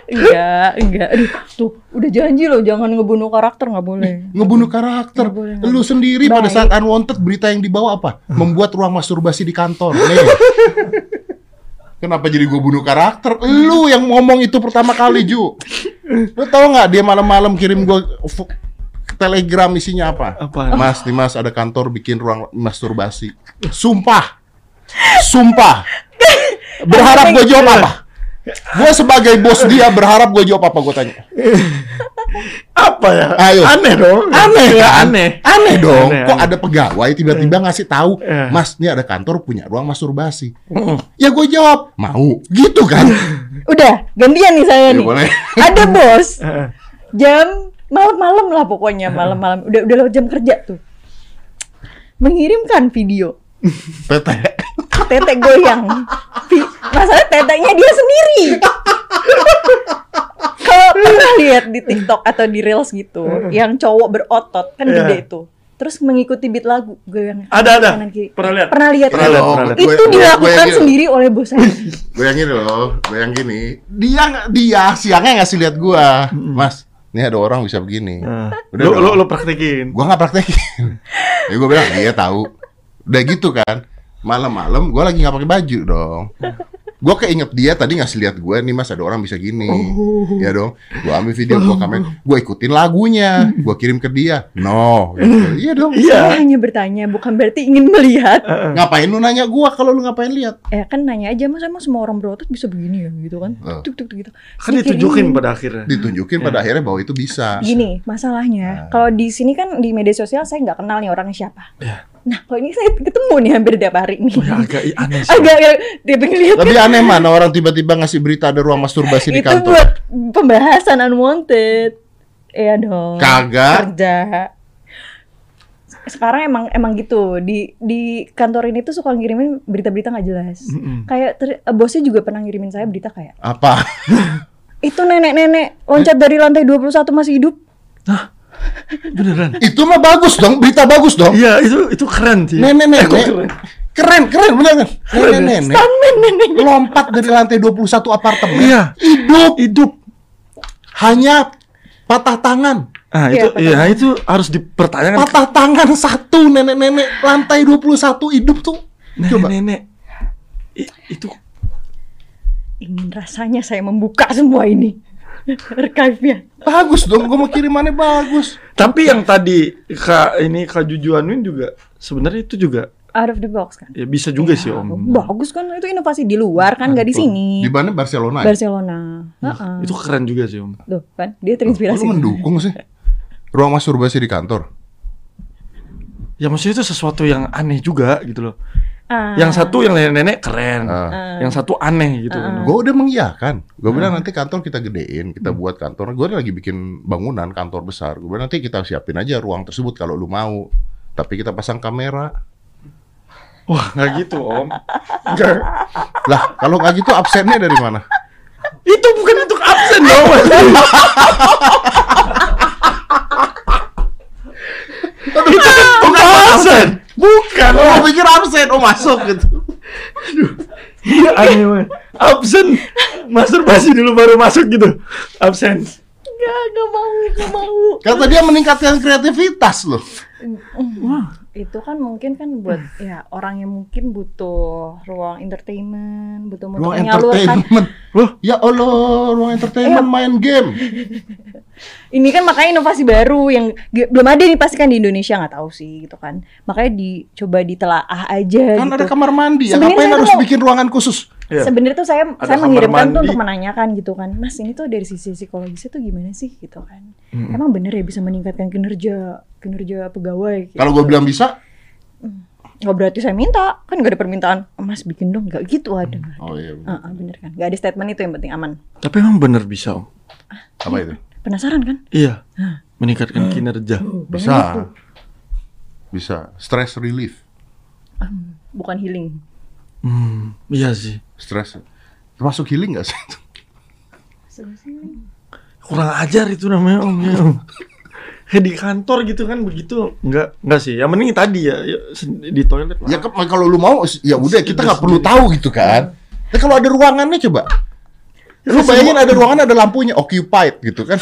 enggak, enggak. Aduh, tuh udah janji loh jangan ngebunuh karakter nggak boleh. Ngebunuh karakter. Nggak boleh, Lu sendiri pada Baik. saat unwanted berita yang dibawa apa? Membuat ruang masturbasi di kantor. Nih. Kenapa jadi gue bunuh karakter? Lu yang ngomong itu pertama kali, Ju. Lu tau nggak dia malam-malam kirim gue telegram isinya apa? Apa? Mas, nih mas ada kantor bikin ruang masturbasi. Sumpah, sumpah. Berharap gue jawab apa? Gue sebagai bos dia berharap gue jawab apa? Gue tanya. Apa ya? Ayo. Aneh dong. Aneh Ya, kan? Aneh. Aneh dong. Aneh, Kok aneh. ada pegawai tiba-tiba ngasih tahu, Eh. Mas, ini ada kantor punya ruang masturbasi. Mm. Ya gue jawab, mau. Gitu kan? Udah, gantian nih saya Ya, nih. boleh. Ada bos, jam malam-malam lah pokoknya malam-malam. Udah udah lewat jam kerja tuh. Mengirimkan video Tete. tete goyang. Masalah tetenya dia sendiri. Kalau pernah lihat di TikTok atau di Reels gitu, yang cowok berotot kan Iya. gede itu. Terus mengikuti beat lagu goyang Ada ada. kanan kiri. Pernah lihat? Pernah lihat? Pernah Oh, pernah lihat. gue- Itu gue- dilakukan gue yang gini. sendiri oleh bos saya. Gue yang gini loh, gue yang gini. Dia nggak dia siangnya ngasih lihat gua, Mas. Ini ada orang bisa begini. Nah, Udah lu, dong. lu, lu praktekin. Gua nggak praktekin. ya gue bilang dia tahu. Udah gitu kan. Malam-malam gua lagi nggak pakai baju dong. Gua keinget dia tadi ngasih lihat gue nih mas ada orang bisa gini, ya dong. Gua ambil video, gua kamera, gua ikutin lagunya, gua kirim ke dia. No, gitu. iya dong. Iya. Saya hanya bertanya, bukan berarti ingin melihat. Ngapain lu nanya gua kalau lu ngapain lihat? Eh kan nanya aja, mas emang semua orang berotot bisa begini ya gitu kan? Oh. Tuk tuk tuk gitu. Kan kayak ditunjukin pada akhirnya. Ditunjukin pada akhirnya bahwa itu bisa. Gini, masalahnya kalau di sini kan di media sosial saya nggak kenal nih orangnya siapa. Ya. Nah, kalau ini saya ketemu nih hampir tiap hari nih. Oh, ya, agak aneh sih. Agak agak dia ngeliat Tapi aneh mana orang tiba-tiba ngasih berita ada ruang masturbasi di itu kantor. buat pembahasan unwanted. Iya dong. Kagak. Kerja. Sekarang emang emang gitu di di kantor ini tuh suka ngirimin berita-berita nggak jelas. Mm-mm. Kayak ter- bosnya juga pernah ngirimin saya berita kayak Apa? itu nenek-nenek loncat dari lantai 21 masih hidup. Beneran. itu mah bagus dong, berita bagus dong. Iya, itu itu keren sih. Nenek-nenek. Eh, kok keren? Keren, keren bener kan? Nenek-nenek Stuntman nenek. lompat dari lantai 21 apartemen. Iya. Hidup Hidup. hanya patah tangan. Ah Iya, itu iya itu harus dipertanyakan Patah tangan satu nenek-nenek lantai 21 hidup tuh. Coba. nenek-nenek. I- itu Ingin rasanya saya membuka semua ini. Archive-nya. Bagus dong, gua mau kirimannya bagus. tapi yang tadi Kak ini Kak Juju anuin juga sebenarnya itu juga Out of the box kan. ya bisa juga sih Om. Bagus kan itu inovasi di luar kan nggak di sini. Di mana Barcelona? ya? Barcelona. Heeh. Itu keren juga sih Om. Tuh kan dia terinspirasi. lu mendukung sih? Ruang masturbasi di kantor. Ya maksudnya itu sesuatu yang aneh juga gitu loh. Ah. Yang satu yang nenek-nenek keren. Ah. Yang satu aneh gitu kan. Gue udah mengiyakan. Gue bilang nanti kantor kita gedein, kita buat kantor. Gue lagi bikin bangunan kantor besar. Gue bilang nanti kita siapin aja ruang tersebut kalau lu mau. Tapi kita pasang kamera. Wah, nggak gitu, Om. Nggak. Lah, kalau nggak gitu absennya dari mana? Itu bukan untuk absen dong. itu kan absen. Bukan. Oh, pikir absen, oh masuk gitu. Iya aneh banget. Absen. Masturbasi dulu baru masuk gitu. Absen. Gak, gak mau, gak mau. Kata dia meningkatkan kreativitas loh. Itu kan mungkin kan buat ya orang yang mungkin butuh ruang entertainment, butuh Ruang menyalurkan. entertainment. Loh, Ya Allah, ruang entertainment main game. Ini kan makanya inovasi baru yang belum ada nih pasti kan di Indonesia nggak tahu sih gitu kan. Makanya dicoba ditelaah aja Kan gitu. ada kamar mandi, ya Sebenarnya ngapain harus tuh mau- bikin ruangan khusus? Iya. Sebenarnya tuh saya Ada saya mengirimkan tuh mandi. untuk menanyakan gitu kan, Mas ini tuh dari sisi psikologisnya tuh gimana sih gitu kan? Hmm. Emang bener ya bisa meningkatkan kinerja kinerja pegawai? Gitu. Kalau gue bilang bisa, nggak berarti saya minta kan nggak ada permintaan, Mas bikin dong nggak gitu ada. oh iya, Ah, ah, bener kan? Nggak ada statement itu yang penting aman. tapi emang bener bisa, Om. apa itu? Penasaran kan? Iya. Meningkatkan kinerja. Bisa, bisa. Stress relief, Bukan healing. Hmm, iya sih. stress. Termasuk healing gak sih? Kurang ajar itu namanya, Om. Ya, Om. Kayak di kantor gitu kan begitu enggak enggak sih yang mending tadi ya, ya di toilet lah. Ya kalau lu mau, ya udah kita nggak perlu tahu gitu kan. Tapi kalau ada ruangannya coba. Lu bayangin ada ruangan ada lampunya occupied gitu kan.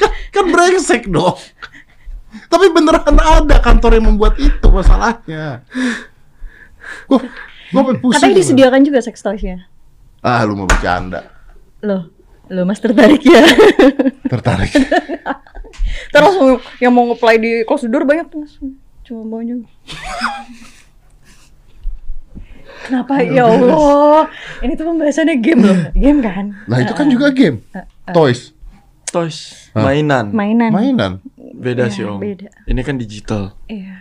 kan, kan brengsek dong. Tapi beneran ada kantor yang membuat itu masalahnya. Gua, gua pusing. Katanya disediakan juga sex toys-nya. Ah, lu mau bercanda. Loh, lo mas tertarik ya? Tertarik. Terus langsung yang mau nge-play di Kosudur banyak tuh mas. Cuma maunya. Kenapa ya Allah? Ini tuh pembahasannya game loh, game kan? Nah, itu kan juga game. Toys. Toys, Hah? mainan. Mainan. Mainan. Beda Iya, sih, Om. beda. Ini kan digital. Iya.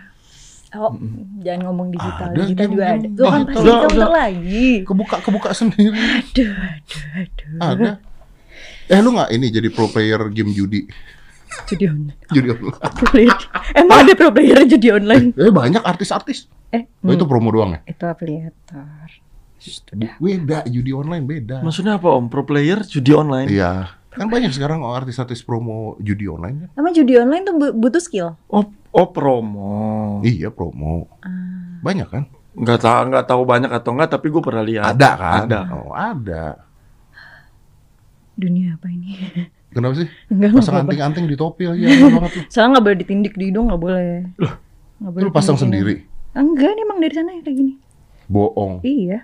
Oh, jangan ngomong digital. Ada digital game juga yang- ada. Tuh kan pasti udah. lagi. Kebuka-kebuka sendiri. Aduh, aduh, aduh. Ada. Eh, lu nggak ini jadi pro player game judi? Judi online. Judi online. Pro player. Emang ada pro player judi online? Eh banyak artis-artis. Eh, Oh, itu promo doang ya? itu afiliator. Beda, judi online beda. Maksudnya apa, Om? Pro player judi online? Iya. Kan banyak sekarang oh, artis-artis promo judi online kan? Emang judi online tuh bu- butuh skill. Oh, oh promo. Iya, promo. Ah. Banyak kan? Nggak tahu nggak tahu banyak atau enggak, tapi gue pernah lihat. Ada kan? Ada. Oh, ada. Dunia apa ini? Kenapa sih? Enggak, Pasang anting-anting di topi lagi aneh banget lu. Soalnya nggak boleh ditindik di hidung, nggak boleh. Nggak Lu pasang sendiri. Enggak, ini emang dari sana ya kayak gini. Bohong. Iya.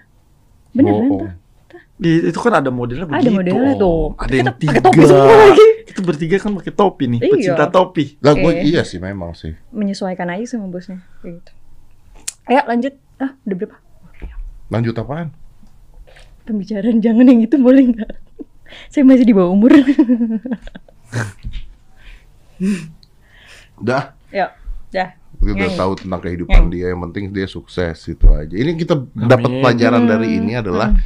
Beneran tuh. Di, itu kan ada modelnya Ada begitu. modelnya Om. tuh. Ada Kita yang pakai tiga. topi semua lagi. Kita bertiga kan pakai topi nih, Iya. pecinta topi. Lah gue Eh. iya sih memang sih. Menyesuaikan aja sama bosnya. Kayak gitu. Ayo lanjut. Ah, udah berapa? Lanjut apaan? Pembicaraan jangan yang itu boleh nggak? Saya masih di bawah umur. Udah. Yuk, dah. Kita udah Nyanyi. tahu tentang kehidupan Nyanyi. dia, yang penting dia sukses itu aja. Ini kita dapat pelajaran Hmm. dari ini adalah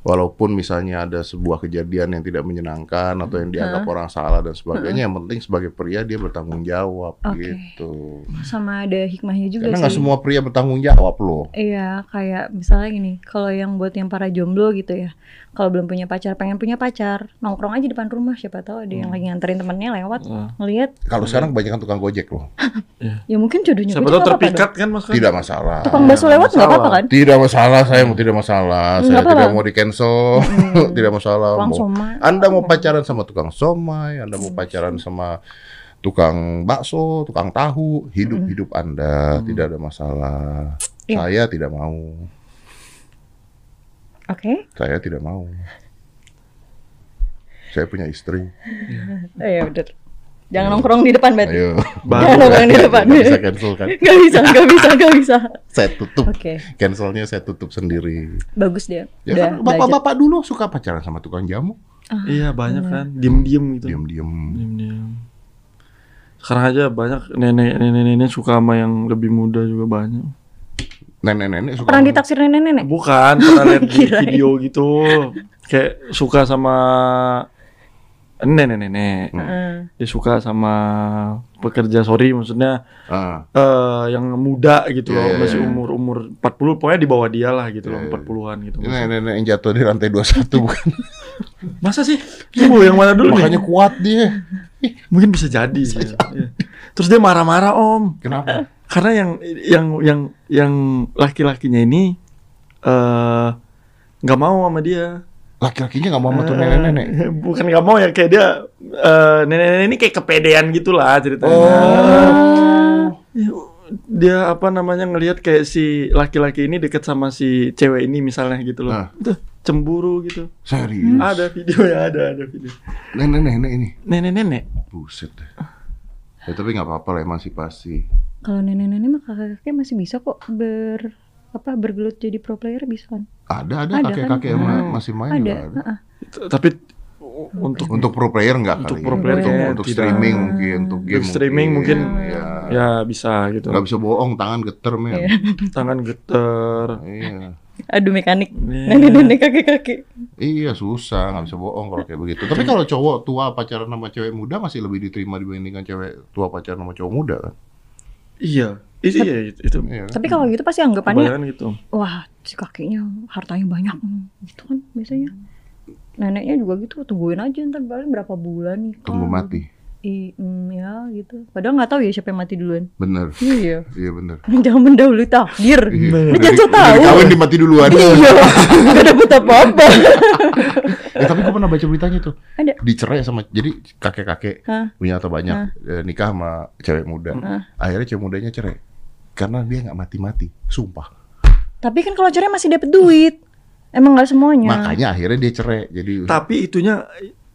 walaupun misalnya ada sebuah kejadian yang tidak menyenangkan atau yang dianggap orang salah dan sebagainya, yang penting sebagai pria dia bertanggung jawab Oke. gitu. Sama ada hikmahnya juga Karena sih. nggak semua pria bertanggung jawab loh. Iya, kayak misalnya gini, kalau yang buat yang para jomblo gitu ya, kalau belum punya pacar, pengen punya pacar, nongkrong aja depan rumah, siapa tahu ada yang lagi nganterin temennya lewat, Hmm. ngelihat, Kalau sekarang kebanyakan tukang gojek loh. Ya mungkin jodohnya Siapa tahu terpikat kan mas kan? Tidak masalah. Tukang bakso lewat nggak apa-apa kan? Tidak masalah, saya mau tidak masalah. Saya tidak mau di cancel. tidak masalah. Tukang Mau- somai. Anda mau pacaran sama tukang somai, Anda mau pacaran sama tukang bakso, tukang tahu, hidup-hidup Anda tidak ada masalah. Iya. Saya tidak mau. Oke. Saya tidak mau. Saya punya istri. Oh, ya udah. Jangan nongkrong di depan berarti. Ayo. Jangan nongkrong di depan. Nggak bisa cancel kan? Gak bisa, gak bisa, gak bisa. Saya tutup. Oke, Cancelnya saya tutup sendiri. bagus dia. Ya Udah kan bapak-bapak dulu suka pacaran sama tukang jamu. Iya banyak kan, diem-diem gitu. Diam-diam. Diem-diem. Sekarang aja banyak nenek nenek nenek suka sama yang lebih muda juga banyak. Nenek-nenek suka Pernah ditaksir nenek-nenek? Bukan pernah lihat di video gitu, kayak suka sama nenek-nenek. Heeh. Dia suka sama pekerja sorry maksudnya Ah, eh yang muda gitu loh, Iya, iya, masih iya. umur umur 40 pokoknya di bawah dia lah gitu loh, Iya, iya. 40-an gitu. ini nenek yang jatuh di lantai 21 bukan? Masa sih? Tunggu yang mana dulu Makanya nih? kuat dia. Mungkin bisa jadi. gitu. Iya. Terus dia marah-marah om, Kenapa? karena yang yang yang yang laki-lakinya ini eh nggak mau sama dia. Laki-lakinya nggak mau sama tuh Eh, nenek-nenek. Bukan nggak mau ya kayak dia eh, nenek-nenek ini kayak kepedean gitulah ceritanya. Oh. Dia apa namanya ngelihat kayak si laki-laki ini deket sama si cewek ini misalnya gitu loh. Nah. Tuh, cemburu gitu. Serius. Ada video ya, ada ada video. Nenek-nenek ini. Nenek-nenek. Buset deh. Ya tapi nggak apa-apa lah emansipasi. Kalau nenek-nenek mah kakek-kakek masih bisa kok ber apa bergelut jadi pro player bisa kan? Ada ada Ada, kakek-kakek kan? yang Hmm. masih main Ada. juga ada. heeh. Tapi untuk Untuk pro player nggak Untuk kali. pro ya. player untuk, untuk tidak. streaming mungkin, untuk game streaming mungkin. Ya. ya bisa gitu. Nggak bisa bohong, tangan geter men. Iya. Tangan geter. Iya. Aduh mekanik. Iya. Nenek-nenek kakek-kakek. Iya susah, nggak bisa bohong kalau kayak begitu. Tapi kalau cowok tua pacaran sama cewek muda masih lebih diterima dibandingkan cewek tua pacaran sama cowok muda kan? Iya. Itu iya itu. itu. Iya. Tapi kalau gitu pasti anggapannya Kebanyakan gitu. wah si kakeknya hartanya banyak gitu kan biasanya. Neneknya juga gitu tungguin aja ntar paling berapa bulan nih. Tunggu mati. I, mm, ya gitu. Padahal nggak tahu ya siapa yang mati duluan. Bener. Iya. Iya bener. Jangan mendahului takdir. Iya. Lu jangan di- so udah tahu. Dikawin di mati duluan. Iya. Gak dapet apa-apa. Eh, tapi gue pernah baca beritanya tuh. Ada. Dicerai sama jadi kakek-kakek punya atau banyak eh, nikah sama cewek muda. Hah? Akhirnya cewek mudanya cerai karena dia nggak mati-mati. Sumpah. Tapi kan kalau cerai masih dapet duit. Emang nggak semuanya. Makanya akhirnya dia cerai. Jadi Tapi itunya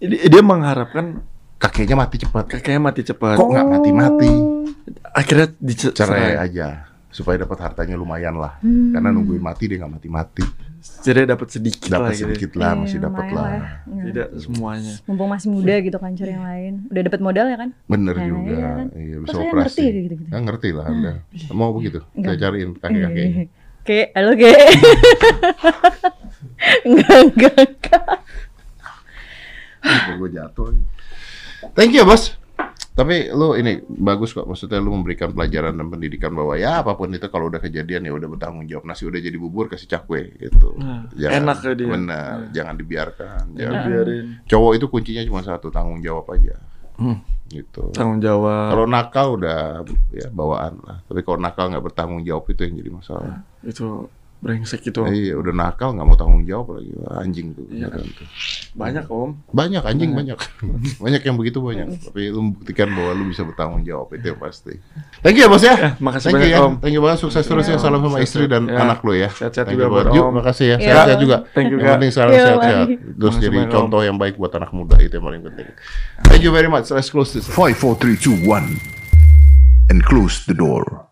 dia mengharapkan kakeknya mati cepat. kakeknya mati cepat. Kok nggak mati-mati? Akhirnya dicerai. Cerai aja supaya dapat hartanya lumayan lah. Hmm. Karena nungguin mati dia nggak mati-mati. Jadi dapat sedikit lah Dapat gitu. sedikit lah, Iya, masih dapat lah. Iya. Tidak semuanya. Mumpung masih muda gitu kan cari yang lain. Udah dapat modal ya kan? Bener Nah, juga. iya kan? Iya, bisa saya operasi. ngerti gitu-gitu? Ya, ngerti lah Anda. Mau begitu? Saya Enggak. cariin kakek-kakeknya. Oke, halo Ge. enggak, enggak, enggak. gue jatuh. Thank you, Bos. Tapi lu ini bagus kok, maksudnya lu memberikan pelajaran dan pendidikan bahwa ya apa pun itu kalau udah kejadian ya udah bertanggung jawab. Nasi udah jadi bubur kasih cakwe gitu. Nah, enak ya dia. Benar, jangan dibiarkan. Jangan Jangan. biarin Cowok itu kuncinya cuma satu, tanggung jawab aja. Hmm. Gitu. tanggung jawab. Kalau nakal udah ya bawaan lah. Tapi kalau nakal nggak bertanggung jawab itu yang jadi masalah. itu brengsek itu. Iya, udah nakal nggak mau tanggung jawab lagi. Anjing tuh. Iya. Banyak om. Banyak anjing banyak. banyak yang begitu banyak. Tapi lu buktikan bahwa lu bisa bertanggung jawab itu yang pasti. Thank you ya, Bos ya. Eh, makasih Thank you banyak, ya. Om. Thank you banget sukses terus ya. Salam sama istri dan Ya. anak lu ya. Sehat-sehat juga you buat Om. makasih ya. Iya. Sehat-sehat juga. Thank you, Yang penting sekarang sehat-sehat. Terus jadi banyak, Om. contoh yang baik buat anak muda itu yang paling penting. Thank you very much. Let's close this. 5, 4, 3, 2, 1. And close the door.